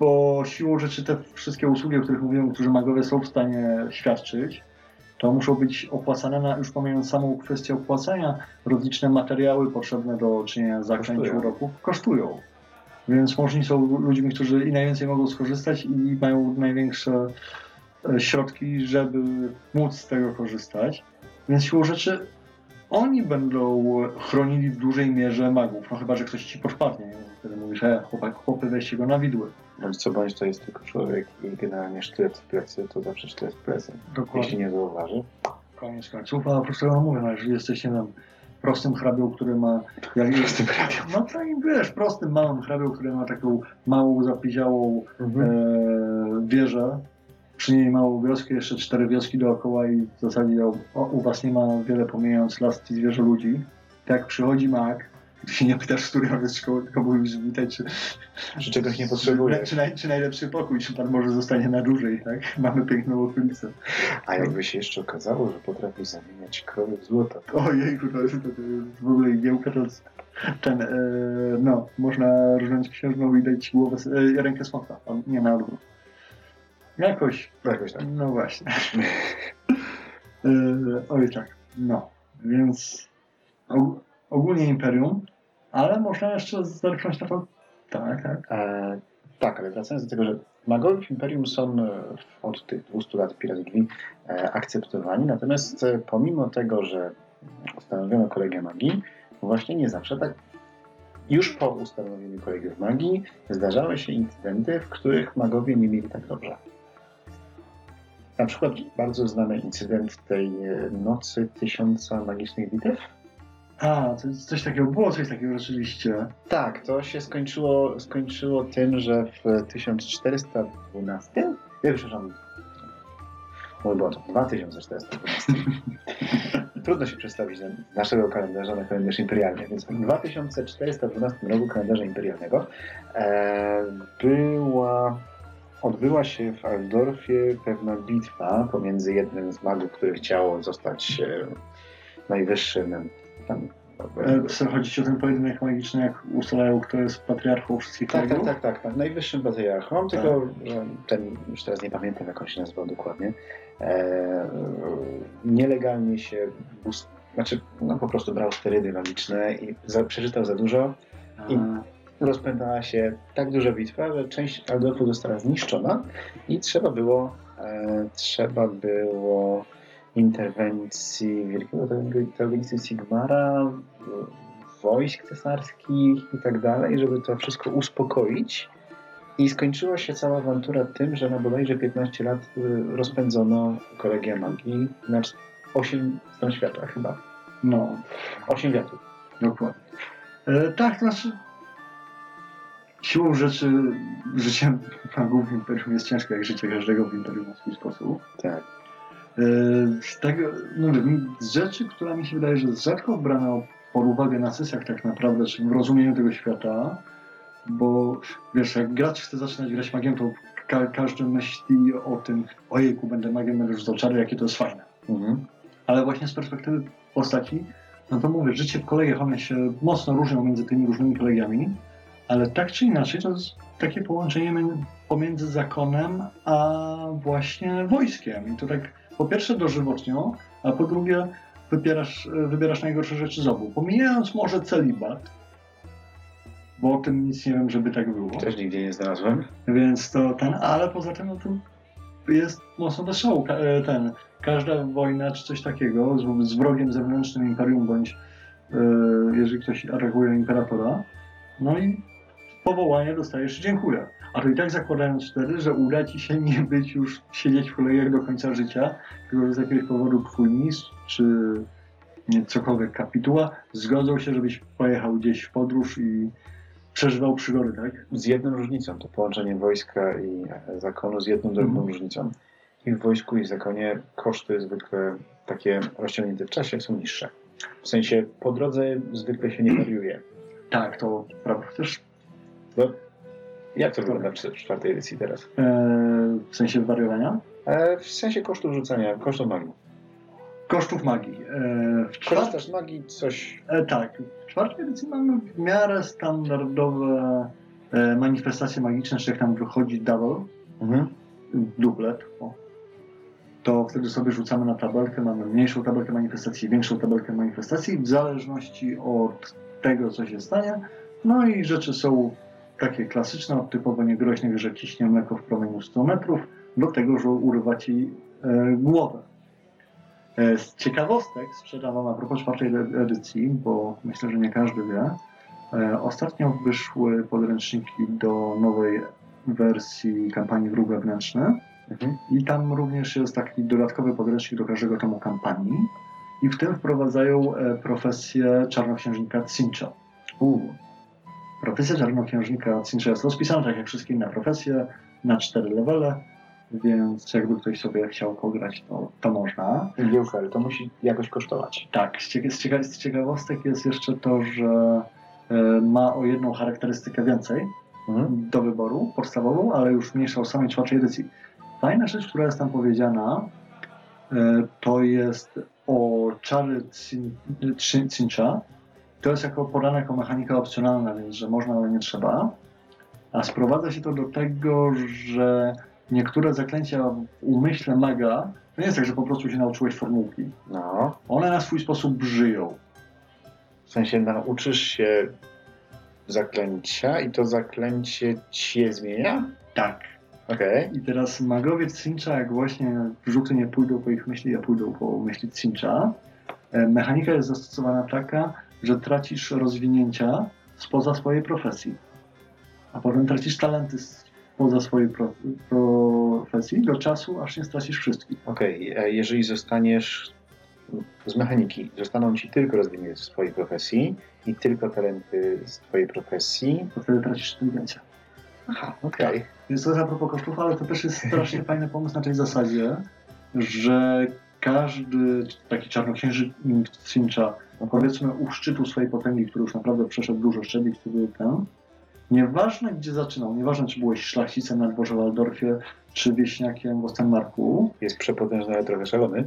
bo siłą rzeczy te wszystkie usługi, o których mówiłem, którzy magowie są w stanie świadczyć, to muszą być opłacane, na, już pomijając samą kwestię opłacania, rozliczne materiały potrzebne do czynienia Kosztują. uroków kosztują. Więc możni są ludźmi, którzy i najwięcej mogą skorzystać i mają największe środki, żeby móc z tego korzystać. Więc siłą rzeczy oni będą chronili w dużej mierze magów. No chyba, że ktoś ci podpadnie. nie? Wtedy mówisz, e, chłopak, chłopy, weźcie go na widły. Bądź co bądź to jest tylko człowiek i generalnie sztylet w plecy, to zawsze sztylet w plecy. Jeśli nie zauważy. Koniec końców, a po prostu ja mówię, no, jeżeli jesteś, nie wiem, prostym hrabią, który ma... Jak Prostym hrabią. No to i wiesz, prostym, małym hrabią, który ma taką małą, zapiziałą Mhm. e, wieżę, przy niej małą wioskę, jeszcze cztery wioski dookoła i w zasadzie o, o, u was nie ma wiele pomijając las i zwierzę ludzi. Tak przychodzi mak, ty się nie pytasz, z której on jest szkoły, tylko mówisz, witaj, czy, Czy czegoś nie potrzebuje. czy, naj, czy najlepszy pokój, czy pan może zostanie na dłużej, tak? Mamy piękną okolicę. A jakby się jeszcze okazało, że potrafi zamieniać krowy w złoto. Ojejku, to jest, to jest w ogóle igiełka, to ten, e, no, można różnąć księżną i dać głowę, e, rękę smoka, On nie na odwrót. Jakoś, Jakoś tak. no właśnie. e, oj tak, no, więc og- ogólnie imperium, ale można jeszcze zerknąć na to, tak, tak. E, tak, ale wracając do tego, że magowie w Imperium są e, od tych 200 lat piratki e, akceptowani, natomiast e, pomimo tego, że ustanowiono kolegię magii, właśnie nie zawsze tak. Już po ustanowieniu kolegiów magii zdarzały się incydenty, w których magowie nie mieli tak dobrze. Na przykład bardzo znany incydent tej e, nocy tysiąca magicznych bitew, A, coś takiego, było coś takiego rzeczywiście. Tak, to się skończyło, skończyło tym, że w 1412, nie przepraszam, mój błąd, 2412. Trudno się przestawić z naszego kalendarza na kalendarz imperialny, więc w 2412 roku kalendarza imperialnego e, była, odbyła się w Aldorfie pewna bitwa pomiędzy jednym z magów, który chciał zostać e, najwyższym tam, E, chodzi ci o ten pojedynek magiczny, jak ustalają, kto jest patriarchą wszystkich Tak, tak, tak, tak, tak. Najwyższym patriarchą, Tak. tylko ten, już teraz nie pamiętam jak on się nazywał dokładnie, e, nielegalnie się, bus, znaczy no po prostu brał sterydy magiczne i za, przeczytał za dużo. I- Rozpętała się tak duża bitwa, że część Aldorfu została zniszczona i trzeba było, e, trzeba było interwencji wielkiego interwencji Sigmara, wojsk cesarskich i tak dalej, żeby to wszystko uspokoić. I skończyła się cała awantura tym, że na bodajże 15 lat y, rozpędzono kolegia magii na 8 stron świata chyba. No, 8 wiatrów. dokładnie. E, tak, znaczy siłą rzeczy życie magów w Imperium jest ciężkie, jak życie każdego w Imperium na swój sposób. Tak. E, Z tego, no wiem, z rzeczy, która mi się wydaje, że rzadko brana pod uwagę na sesjach tak naprawdę, czy w rozumieniu tego świata, bo wiesz, jak gracz chce zaczynać grać magiem, to ka każdy myśli o tym, ojejku, będę magiem, będę rzucał czary, jakie to jest fajne. Mhm. Ale właśnie z perspektywy postaci, no to mówię, życie w kolegiach, one się mocno różnią między tymi różnymi kolegiami, ale tak czy inaczej to jest takie połączenie między- pomiędzy zakonem a właśnie wojskiem. I to tak po pierwsze dożywotnią, a po drugie wybierasz, wybierasz najgorsze rzeczy z obu. Pomijając może celibat, bo o tym nic nie wiem, żeby tak było. Też nigdzie nie znalazłem. Więc to ten, ale poza tym no to jest mocno show. Ka- e, Ten, każda wojna czy coś takiego z, z wrogiem zewnętrznym imperium, bądź e, jeżeli ktoś atakuje imperatora, no i powołanie dostajesz dziękuję. A to i tak zakładając wtedy, że uda ci się nie być już siedzieć w kolejach do końca życia, tylko z jakiegoś powodu twój mistrz czy cokolwiek kapituła zgodzą się, żebyś pojechał gdzieś w podróż i przeżywał przygody, tak? Z jedną różnicą, to połączenie wojska i zakonu z jedną drobną Mhm. różnicą. I w wojsku i w zakonie koszty zwykle takie rozciągnięte w czasie są niższe. W sensie po drodze zwykle się nie wariuje. Tak, to prawda. Chociaż No, jak to wygląda w cz- czwartej edycji teraz? e, w sensie wariowania E, w sensie kosztów rzucania, kosztów magii. kosztów magii. E, w czwart... Korzystasz magii, coś... e, tak, w czwartej edycji mamy w miarę standardowe e, manifestacje magiczne, czy jak tam wychodzi double, Mhm. dublet, o, to wtedy sobie rzucamy na tabelkę, mamy mniejszą tabelkę manifestacji, większą tabelkę manifestacji, w zależności od tego, co się stanie. No i rzeczy są takie klasyczne, od typowo niegroźnych, że ciśnie mleko w promieniu 100 metrów, do tego, że urywa ci e, głowę. E, z ciekawostek sprzedam wam a propos czwartej edy- edycji, bo myślę, że nie każdy wie. E, ostatnio wyszły podręczniki do nowej wersji kampanii Wróg Wewnętrzny. Mhm. I tam również jest taki dodatkowy podręcznik do każdego tomu kampanii. I w tym wprowadzają e, profesję czarnoksiężnika Cincha. Profesja czarnoksiężnika Cincha jest rozpisana tak jak wszystkie inne profesje na cztery levele, więc jakby ktoś sobie chciał pograć, to, to można. Igiełka, ale to musi jakoś kosztować. Tak, z, cieka- z, cieka- z ciekawostek jest jeszcze to, że e, ma o jedną charakterystykę więcej, Mhm. do wyboru, podstawową, ale już mniejsza o samej czwartej edycji. Fajna rzecz, która jest tam powiedziana, e, to jest o czary Cin- Cin- Cincha. To jest jako podane jako mechanika opcjonalna, więc że można, ale nie trzeba. A sprowadza się to do tego, że niektóre zaklęcia w umyśle maga, to nie jest tak, że po prostu się nauczyłeś formułki. No. One na swój sposób żyją. W sensie nauczysz się zaklęcia i to zaklęcie cię zmienia? Tak. Okej. I teraz magowie Cincha, jak właśnie rzuty nie pójdą po ich myśli, a pójdą po myśli Cincha, e, mechanika jest zastosowana taka, że tracisz rozwinięcia spoza swojej profesji. A potem tracisz talenty spoza swojej pro, profesji do czasu, aż nie stracisz wszystkich. Okej, a jeżeli zostaniesz z mechaniki, zostaną ci tylko rozwinięcia z twojej profesji i tylko talenty z twojej profesji. To wtedy tracisz inteligencję. Aha, okej. Więc to jest a propos kosztów, ale to też jest strasznie fajny pomysł na tej zasadzie, że każdy taki czarnoksiężnik Cincha, no powiedzmy u szczytu swojej potęgi, który już naprawdę przeszedł dużo szczebli, który ten, nieważne gdzie zaczynał, nieważne czy byłeś szlachcicem na dworze Waldorfie, czy wieśniakiem w Ostenmarku, Jest przepotężny, ale trochę szalony.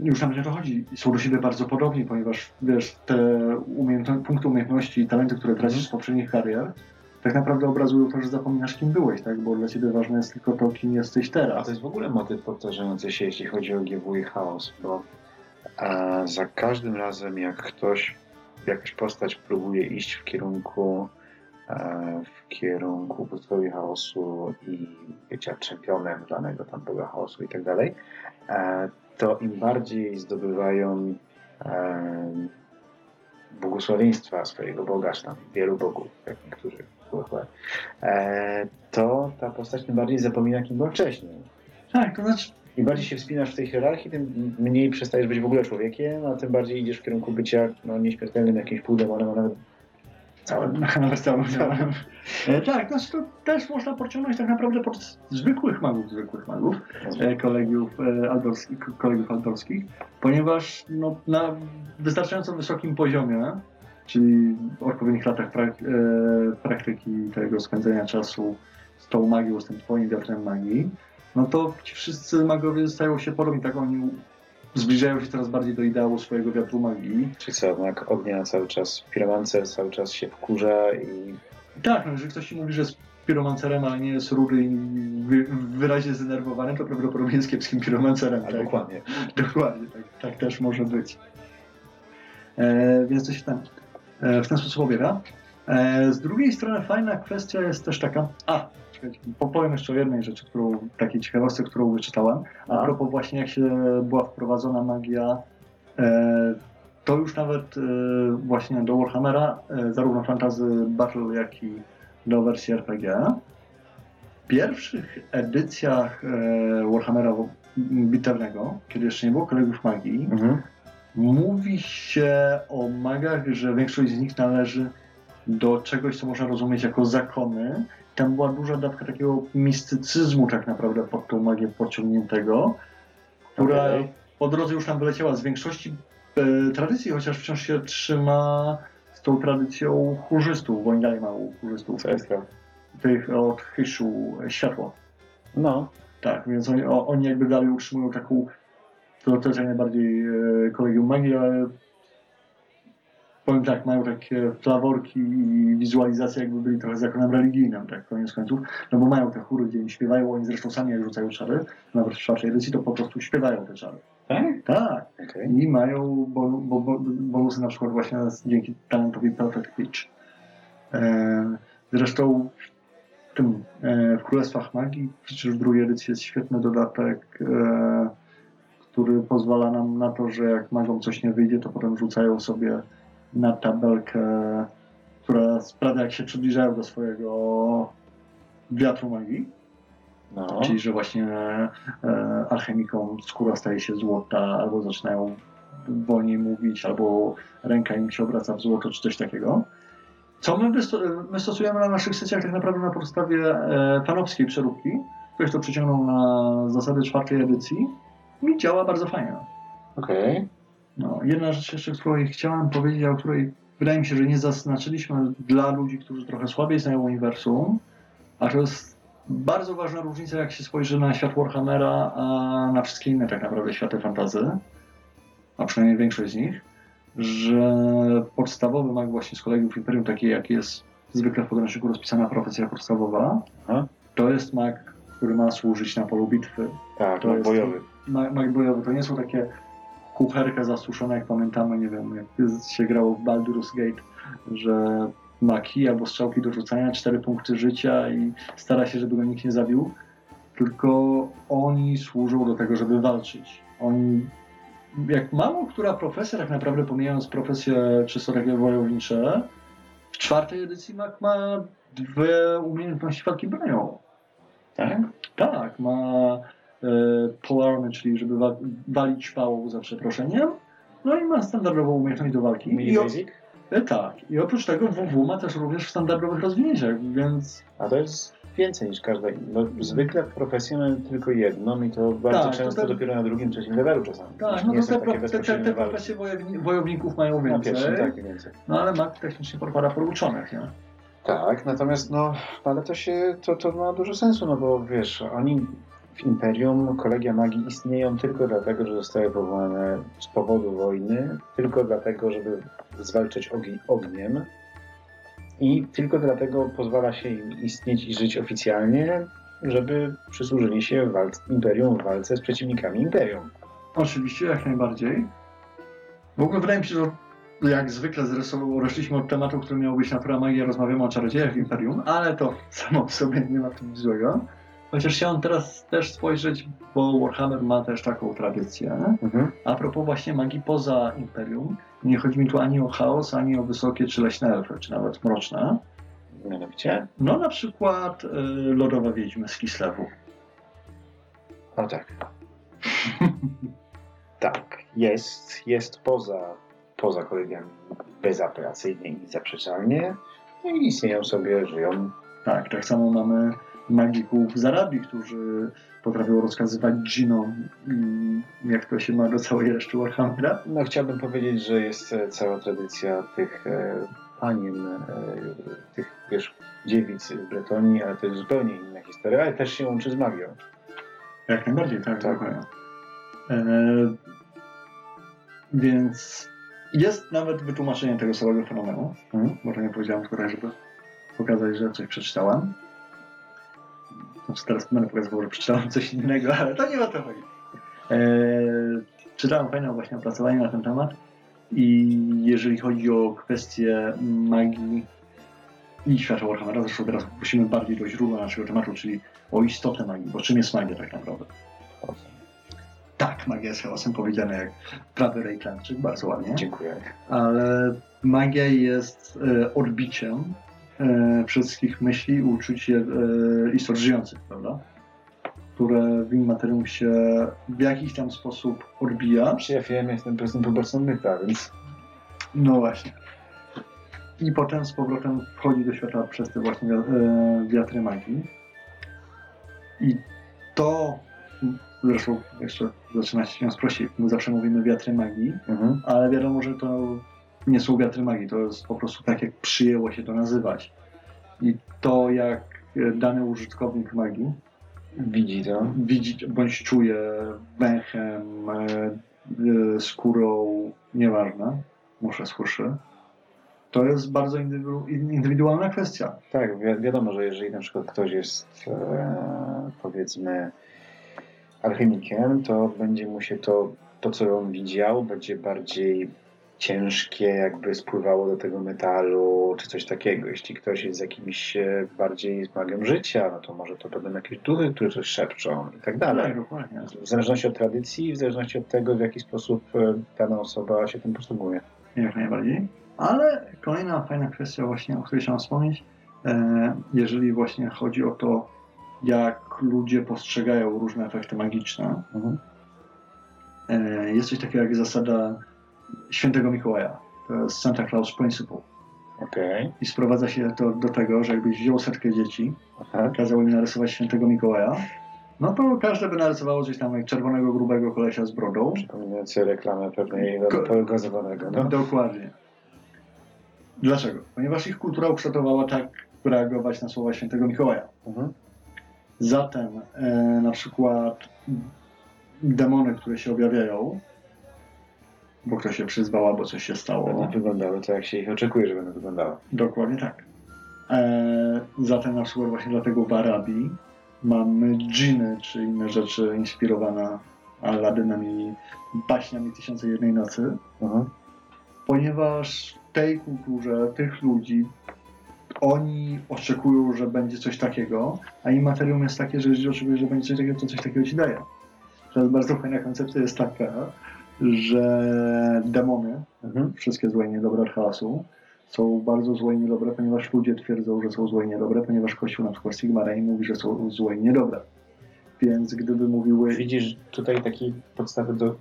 już nam nie to chodzi. Są do siebie bardzo podobni, ponieważ wiesz, te umiejętno- punkty umiejętności i talenty, które tracisz z poprzednich karier, tak naprawdę obrazują to, że zapominasz kim byłeś, tak? Bo dla ciebie ważne jest tylko to, kim jesteś A teraz. to jest w ogóle motyw powtarzający się, jeśli chodzi o GW i chaos, bo e, za każdym razem, jak ktoś, jakaś postać próbuje iść w kierunku e, w kierunku bóstwowi chaosu i bycia czempionem danego tam boga chaosu i tak dalej, e, to im bardziej zdobywają e, błogosławieństwa swojego boga, czy tam wielu bogów, jak niektórzy to ta postać tym bardziej zapomina, kim była wcześniej. Tak, to znaczy, Im bardziej się wspinasz w tej hierarchii, tym mniej przestajesz być w ogóle człowiekiem, a tym bardziej idziesz w kierunku bycia no, nieśmiertelnym jakimś półdemonem, a nawet całym. nawet całym, całym. E, tak, znaczy to też można pociągnąć tak naprawdę pod zwykłych magów, zwykłych magów, e, kolegów, e, aldorskich, kolegów aldorskich, ponieważ no, na wystarczająco wysokim poziomie, czyli w odpowiednich latach prak, e, praktyki tego spędzenia czasu z tą magią, z tym twoim wiatrem magii, no to ci wszyscy magowie stają się podobni, tak oni zbliżają się coraz bardziej do ideału swojego wiatru magii. Czy co, jak ognia cały czas, piromancer cały czas się wkurza i Tak, no jeżeli ktoś ci mówi, że jest piromancerem, ale nie jest rudy i wy, wyraźnie zdenerwowany, to prawdopodobnie jest kiepskim piromancerem. tak? kłamie. Dokładnie, tak, tak też może być. E, więc to się ten, e, w ten sposób obiega. E, z drugiej strony fajna kwestia jest też taka, a, powiem jeszcze o jednej rzeczy, którą, takiej ciekawostce, którą wyczytałem. A A? propos właśnie jak się była wprowadzona magia, e, to już nawet e, właśnie do Warhammera, e, zarówno fantazy Battle, jak i do wersji RPG. W pierwszych edycjach Warhammera bitewnego, kiedy jeszcze nie było kolegów magii, Mhm. mówi się o magach, że większość z nich należy do czegoś, co można rozumieć jako zakony. Tam była duża dawka takiego mistycyzmu tak naprawdę pod tą magię podciągniętego, która Okej. po drodze już tam wyleciała z większości e, tradycji, chociaż wciąż się trzyma z tą tradycją chórzystów, bo oni dalej mają chórzystów, Co jest to? tych od Hyszu światło. No, Tak, więc oni, o, oni jakby dalej utrzymują taką, to też jak najbardziej e, kolegium magii, ale powiem tak, mają takie flaworki i wizualizacje jakby byli trochę zakonem religijnym, tak koniec końców, no bo mają te chóry, gdzie oni śpiewają, oni zresztą sami jak rzucają czary, nawet w czwartej edycji to po prostu śpiewają te czary. tak? Tak, Okej. i mają bo, bo, bo, bonusy na przykład właśnie dzięki talentowi Perfect Pitch. E, zresztą w tym e, w Królestwach Magii przecież w drugiej edycji jest świetny dodatek, e, który pozwala nam na to, że jak magom coś nie wyjdzie, to potem rzucają sobie na tabelkę, która sprawia jak się przybliżają do swojego wiatru magii. No. Czyli, że właśnie e, alchemikom skóra staje się złota, albo zaczynają wolniej mówić, albo ręka im się obraca w złoto, czy coś takiego. Co my, my stosujemy na naszych sesjach tak naprawdę na podstawie e, panowskiej przeróbki. Ktoś to przyciągnął na zasady czwartej edycji i działa bardzo fajnie. Okej. No, jedna rzecz jeszcze, której chciałem powiedzieć, o której wydaje mi się, że nie zaznaczyliśmy dla ludzi, którzy trochę słabiej znają uniwersum, a to jest bardzo ważna różnica, jak się spojrzy na świat Warhammera, a na wszystkie inne tak naprawdę światy fantazy, a przynajmniej większość z nich, że podstawowy mag właśnie z kolegów Imperium, taki jak jest zwykle w podręczniku rozpisana profesja podstawowa, Aha. to jest mag, który ma służyć na polu bitwy, Tak, To jest- bojowy. ma- mag bojowy. To nie są takie kucherka zasuszone, jak pamiętamy, nie wiem, jak się grało w Baldur's Gate, że ma kij albo strzałki do rzucania, cztery punkty życia i stara się, żeby go nikt nie zabił. Tylko oni służą do tego, żeby walczyć. Oni, jak mało która profesja, tak naprawdę pomijając profesje czysto takie wojownicze, w czwartej edycji mag ma dwie umiejętności walki bronią. Tak? Tak, ma e, polarmy, czyli żeby wa- walić pałą za przeproszeniem. No i ma standardową umiejętność do walki. Mini basic? e, tak. I oprócz tego WW ma też również w standardowych rozwinięciach, więc A to jest więcej niż każda. No, zwykle w profesji mamy tylko jedną i to bardzo Tak, to często tak- dopiero na drugim, trzecim levelu czasami. tak, no to te, pro- te, te, te profesje wojowni- wojowników mają Na więcej. pierwszym tak, więcej. No ale mag technicznie podpada poruczonych, nie? Tak, natomiast no, ale to się, to, to ma dużo sensu, no bo wiesz, oni w Imperium kolegia magii istnieją tylko dlatego, że zostały powołane z powodu wojny, tylko dlatego, żeby zwalczać ogień ogniem i tylko dlatego pozwala się im istnieć i żyć oficjalnie, żeby przysłużyli się walc- Imperium w walce z przeciwnikami Imperium. Oczywiście, jak najbardziej. W ogóle wydaje mi się, że jak zwykle zresztą rozeszliśmy od tematu, który miał być natura magia, rozmawiamy o czarodziejach Imperium, ale to samo w sobie nie ma nic złego. Chociaż chciałem teraz też spojrzeć, bo Warhammer ma też taką tradycję. Mhm. A propos właśnie magii poza Imperium, nie chodzi mi tu ani o chaos, ani o wysokie czy leśne elfy, czy nawet mroczne. Mianowicie? No na przykład y, lodowe wiedźmy z Kislewu. O tak. tak, jest, jest poza, poza kolegiami bezapelacyjnie i zaprzeczalnie. No i istnieją sobie, żyją. Tak, tak samo mamy magików z Arabii, którzy potrafią rozkazywać dżinom, mm, jak to się ma do całej reszty Warhammera. No chciałbym powiedzieć, że jest e, cała tradycja tych e, panien, e, tych wiesz, dziewic w Bretonii, ale to jest zupełnie inna historia, ale też się łączy z magią. Jak najbardziej, tak, Tak. E, więc jest nawet wytłumaczenie tego całego fenomenu. Mhm. Może nie powiedziałem tutaj, żeby pokazać, że coś przeczytałem. Znaczy teraz będę pokazywał, że przeczytałem coś innego, ale to nie o to chodzi. E, czytałem fajne właśnie opracowanie na ten temat i jeżeli chodzi o kwestię magii i świata Warhammera, zresztą teraz wrócimy bardziej do źródła naszego tematu, czyli o istotę magii, bo czym jest magia tak naprawdę? Tak, magia jest chaosem, powiedziane jak prawy Reiklandczyk, bardzo ładnie Dziękuję. ale magia jest e, odbiciem e, wszystkich myśli, uczuć e, istot żyjących, prawda? Które w immaterium się w jakiś tam sposób odbija. Ja wiem, jestem prostym poborcą myta, więc No właśnie. I potem z powrotem wchodzi do świata przez te właśnie e, wiatry magii. I to, zresztą jeszcze zaczyna się prościej, my zawsze mówimy wiatry magii, mhm. ale wiadomo, że to nie są wiatry magii, to jest po prostu tak, jak przyjęło się to nazywać. I to, jak e, dany użytkownik magii widzi to. widzi bądź czuje węchem, e, e, skórą, nieważne, muszę słyszy, to jest bardzo indywidu- indywidualna kwestia. Tak, wi- wiadomo, że jeżeli na przykład ktoś jest e, powiedzmy alchemikiem, to będzie mu się to, to co on widział, będzie bardziej ciężkie, jakby spływało do tego metalu, czy coś takiego. Jeśli ktoś jest jakimś e, bardziej z magią życia, no to może to będą jakieś duchy, które coś szepczą i tak dalej. Tak. W zależności od tradycji, w zależności od tego, w jaki sposób e, dana osoba się tym posługuje. Jak najbardziej. Ale kolejna fajna kwestia właśnie, o której chciałem wspomnieć, e, jeżeli właśnie chodzi o to, jak ludzie postrzegają różne efekty magiczne, Mhm. jest coś takiego jak zasada świętego Mikołaja. To jest Santa Claus Principle. Okej. I sprowadza się to do tego, że jakbyś wziął setkę dzieci, Aha. kazał im narysować świętego Mikołaja, no to każde by narysowało coś tam jak czerwonego, grubego kolesia z brodą. Przypominające reklamę pewnej gazowanego. No. Dokładnie. Dlaczego? Ponieważ ich kultura ukształtowała tak reagować na słowa świętego Mikołaja. Mhm. Zatem e, na przykład demony, które się objawiają, bo ktoś się przyzwał, albo coś się stało. Będą wyglądały tak, jak się ich oczekuje, że będą wyglądały. Dokładnie tak. E, zatem na przykład właśnie dlatego w Arabii mamy dżiny, czy inne rzeczy inspirowane Aladynem i baśniami Tysiące Jednej Nocy, Mhm. ponieważ w tej kulturze, tych ludzi, oni oczekują, że będzie coś takiego, a im materium jest takie, że jeżeli oczekujesz, że będzie coś takiego, to coś takiego ci daje. To jest bardzo fajna koncepcja jest taka, że demony, Mhm. wszystkie złe i niedobre od chaosu, są bardzo złe i niedobre, ponieważ ludzie twierdzą, że są złe i niedobre, ponieważ Kościół na przykład Sigma Rein mówi, że są złe i niedobre. Więc gdyby mówiły... Widzisz tutaj takie podstawy do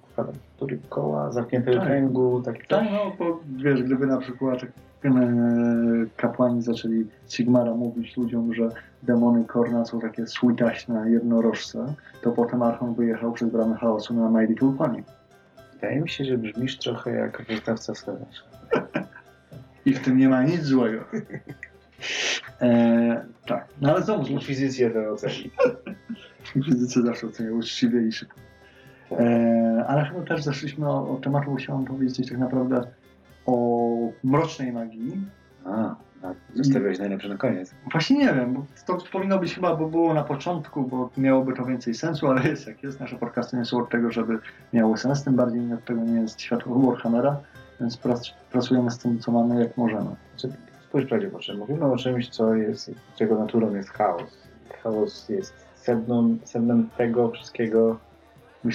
koła, zamkniętego Tak. kręgu, takie Tak, no, bo wiesz, gdyby na przykład e, kapłani zaczęli Sigmara mówić ludziom, że demony Korna są takie słitaśne jednorożce, to potem Archon wyjechał przez bramę chaosu na My Little Pony. Wydaje mi się, że brzmisz trochę jak wystawca scenariusza. I w tym nie ma nic złego. E, tak, no ale znowu, Inkwizycja to oceni. Fizycy zawsze oceniają uczciwie i szybko. E, ale chyba też zeszliśmy o, od tematu, bo chciałem powiedzieć tak naprawdę o mrocznej magii. A, a zostawiłeś najlepsze na koniec. Właśnie nie wiem, bo to powinno być chyba, bo było na początku, bo miałoby to więcej sensu, ale jest jak jest. Nasze podcasty nie są od tego, żeby miały sens, tym bardziej od tego nie jest światło Warhammera, więc prac, pracujemy z tym, co mamy, jak możemy. Znaczy, spójrz prawdzie oczy. Mówimy o czymś, co jest, czego naturą jest chaos. Chaos jest sedną, sednem tego wszystkiego.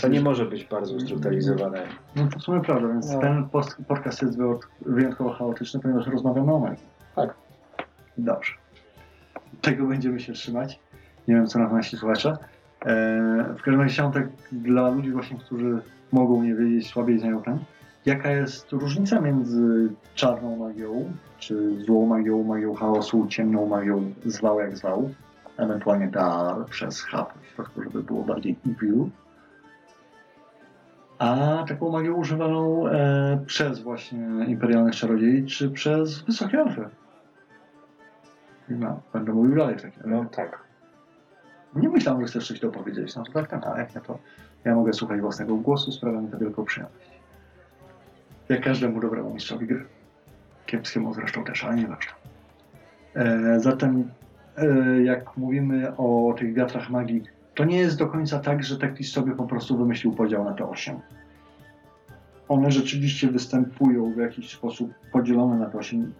To nie może być bardzo ustrukturalizowane. No to w sumie prawda, więc No. ten podcast jest wyjąt- wyjątkowo chaotyczny, ponieważ rozmawiamy o magii. Tak. Dobrze. Tego będziemy się trzymać. Nie wiem, co na nasi słuchacze. Eee, w każdym razie chciałem tak dla ludzi właśnie, którzy mogą nie wiedzieć, słabiej znają ten, jaka jest różnica między czarną magią, czy złą magią, magią chaosu, ciemną magią, zwał jak zwał, ewentualnie dar przez H w środku, żeby było bardziej evil, a taką magią używaną e, przez właśnie imperialnych czarodziei, czy przez wysokie elfy. No, będę mówił dalej w takim No tak. Nie myślałem, że chcesz coś dopowiedzieć. No to tak, tak, a jak nie to ja mogę słuchać własnego głosu, sprawia mi to wielką przyjemność. Jak każdemu dobremu mistrzowi gry. Kiepskiemu zresztą też, ale nieważne. E, zatem e, jak mówimy o tych wiatrach magii, to nie jest do końca tak, że Teklis sobie po prostu wymyślił podział na te osiem. One rzeczywiście występują w jakiś sposób podzielone na te osiem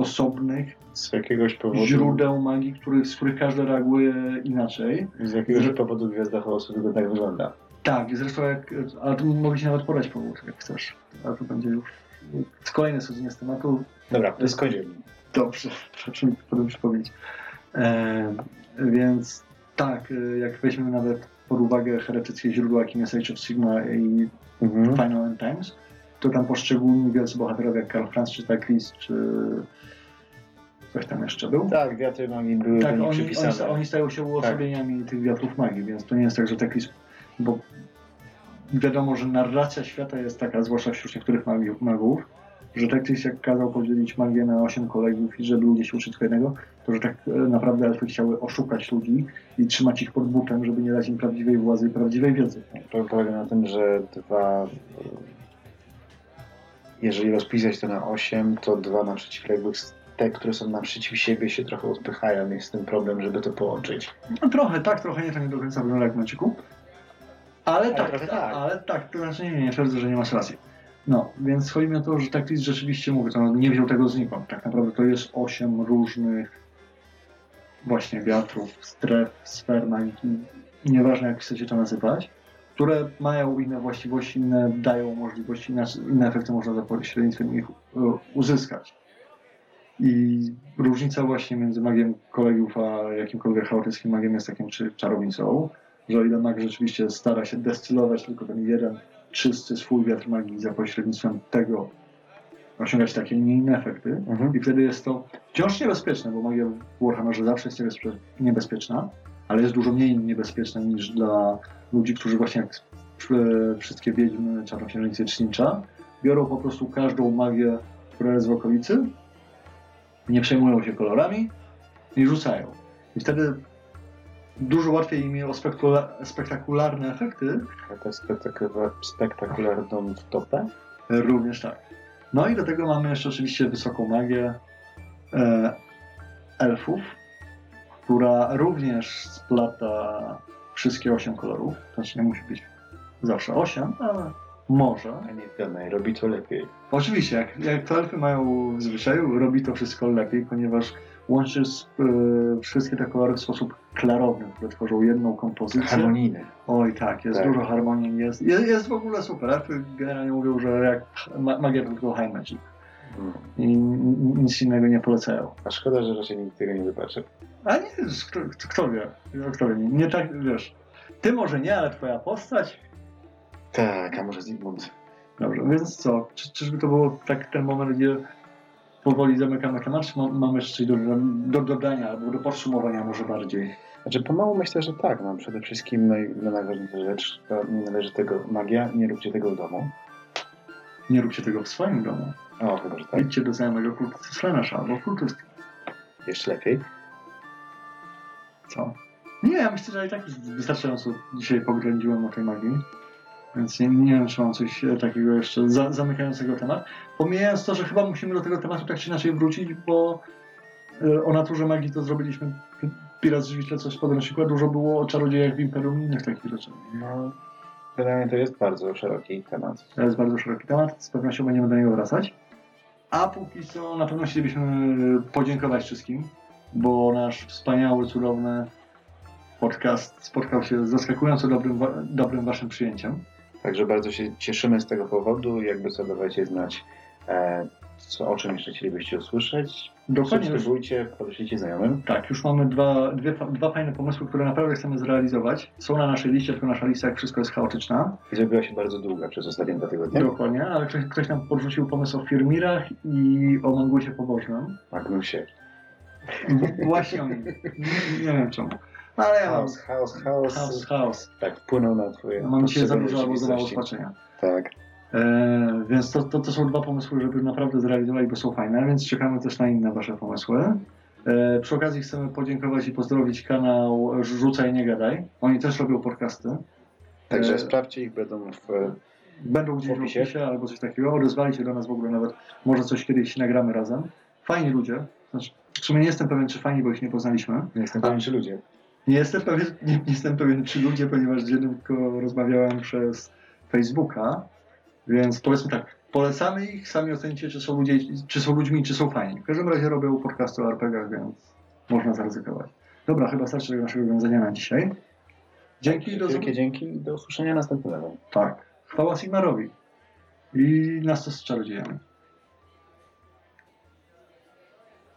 osobnych Z jakiegoś powodu. źródeł magii, których, z których każdy reaguje inaczej. Z jakiegoś powodu Gwiazda Chaosu tylko tak wygląda. Tak, zresztą jak, ale to mogę ci nawet podać powód, jak chcesz. Ale to będzie już kolejne schodzenie z tematu. Dobra, to skończymy. Dobrze, proszę mi potem przypomnieć. E, więc tak, e, jak weźmiemy nawet pod uwagę heretyckie źródła, jakim jest Age of Sigma i Mhm. Final End Times, to tam poszczególni wielcy bohaterowie jak Karl Franz czy Taklis, czy ktoś tam jeszcze był. Tak, wiatry magii były Tak, oni, przypisane. oni, oni stają się uosobieniami tych wiatrów magii, więc to nie jest tak, że Teklis, bo wiadomo, że narracja świata jest taka, zwłaszcza wśród niektórych magów, że Teklis jak kazał podzielić magię na osiem kolegów i żeby ludzie się uczyli jednego, to że tak e, naprawdę elfy chciały oszukać ludzi i trzymać ich pod butem, żeby nie dać im prawdziwej władzy i prawdziwej wiedzy. To polega na tym, że dwa. Jeżeli rozpisać to na 8, to dwa na przeciwległych, te, które są naprzeciw siebie, się trochę odpychają. Jest tym problem, żeby to połączyć. No trochę tak, trochę nie, to nie do końca wygląda jak w Meczyku. Ale, tak, tak, tak. ale tak, to znaczy nie, nie, twierdzę, że nie masz racji. No, więc chodzi mi o to, że Teklis rzeczywiście mówię, to nie wziął tego znikąd. Tak naprawdę to jest osiem różnych właśnie wiatrów, stref, sfer nieważne jak chcecie to nazywać, które mają inne właściwości, inne dają możliwości, inne, efekty można za pośrednictwem ich e, uzyskać. I różnica właśnie między magiem kolegów a jakimkolwiek chaotyckim magiem jest takim czy czarownicą, że o ile mag rzeczywiście stara się destylować tylko ten jeden czysty swój wiatr magii za pośrednictwem tego osiągać takie nie inne efekty Mhm. i wtedy jest to wciąż niebezpieczne, bo magia w Warhammerze zawsze jest niebezpie- niebezpieczna, ale jest dużo mniej niebezpieczna niż dla ludzi, którzy właśnie jak wszystkie wiedźmy, czarnoksiężnicy czy ninja, biorą po prostu każdą magię, która jest w okolicy, nie przejmują się kolorami i rzucają. I wtedy dużo łatwiej im o spektakula- spektakularne efekty, A tę spektakular- spektakularną wtopę. Również tak. No i do tego mamy jeszcze oczywiście wysoką magię e, elfów, która również splata wszystkie osiem kolorów. Znaczy nie musi być zawsze osiem, ale może. A nie wiadomo, robi to lepiej. Oczywiście, jak, jak to elfy mają w zwyczaju, robi to wszystko lepiej, ponieważ łączy s- e, wszystkie te kolory w sposób klarowny, które tworzą jedną kompozycję. Harmonijny. Oj tak, jest Tak. dużo harmonii, jest, jest, jest w ogóle super. Elfy generalnie mówią, że jak ma, magia to tylko high magic. I nic innego nie polecają. A szkoda, że raczej nikt tego nie zobaczy. A nie, kto, kto wie, kto wie, nie tak, wiesz, ty może nie, ale twoja postać. Tak, a może Zygmunt. Dobrze, więc co, czy, czyżby to było tak ten moment, gdzie powoli zamykamy temat, czy ma, mamy jeszcze coś do, do dodania, albo do podsumowania może bardziej? Znaczy pomału myślę, że tak. No, przede wszystkim no, najważniejsza rzecz, to nie należy tego magia, nie róbcie tego w domu. Nie róbcie tego w swoim domu. O, chyba, że tak. Idźcie do znajomego kultysty Flenasza albo kultysty. Jeszcze lepiej. Co? Nie, ja myślę, że i tak wystarczająco dzisiaj pogrądziłem na tej magii. Więc nie, nie wiem, czy mam coś e, takiego jeszcze za, zamykającego temat. Pomijając to, że chyba musimy do tego tematu tak czy inaczej wrócić, bo e, o naturze magii to zrobiliśmy Pirat Żywiciel coś podręcznika, dużo było o czarodziejach w Imperium i innych takich rzeczy. No, generalnie to jest bardzo szeroki temat. To jest bardzo szeroki temat, z pewnością będziemy do niego wracać. A póki co na pewno chcielibyśmy podziękować wszystkim, bo nasz wspaniały, cudowny podcast spotkał się z zaskakująco dobrym, dobrym waszym przyjęciem. Także bardzo się cieszymy z tego powodu. Jakby co dawajcie znać, e, co, o czym jeszcze chcielibyście usłyszeć. Dokładnie. Subskrybujcie, podeślijcie znajomym. tak, już mamy dwa, dwie, dwa fajne pomysły, które naprawdę chcemy zrealizować. Są na naszej liście, tylko nasza lista jak wszystko jest chaotyczna. I zrobiła się bardzo długa przez ostatnie dwa tygodnie. Dokładnie, ale ktoś, ktoś nam podrzucił pomysł o Firmirach i o Mangusie Pobożnym. Magnusie. Właśnie o nim. Nie, nie wiem czemu. Ale ja mam Chaos, chaos, chaos. chaos, chaos. Tak, wpłynął na twoje Mam dzisiaj za dużo albo za mało spaczenia. Tak. E, więc to, to, to są dwa pomysły, żeby naprawdę zrealizować, bo są fajne, więc czekamy też na inne Wasze pomysły. E, przy okazji chcemy podziękować i pozdrowić kanał Rzucaj Nie Gadaj. Oni też robią podcasty. Także E, sprawdźcie ich, będą w... Będą gdzieś w w opisie. opisie albo coś takiego. Odezwali się do nas w ogóle nawet. Może coś kiedyś nagramy razem. Fajni ludzie. Znaczy, w sumie nie jestem pewien, czy fajni, bo ich nie poznaliśmy. Nie jestem pewien, czy ludzie. Nie jestem pewien, nie, nie jestem pewien czy ludzie, ponieważ z jednym tylko rozmawiałem przez Facebooka, więc powiedzmy tak, polecamy ich, sami ocencie, czy są, ludzie, czy są ludźmi, czy są fajni. W każdym razie robią podcasty o RPGach, więc można zaryzykować. Dobra, chyba starczy tego naszego wiązania na dzisiaj. Dzięki, do Wielkie dzięki i do usłyszenia następnym razem. Tak, chwała Sigmarowi i nas to z czarodziejami.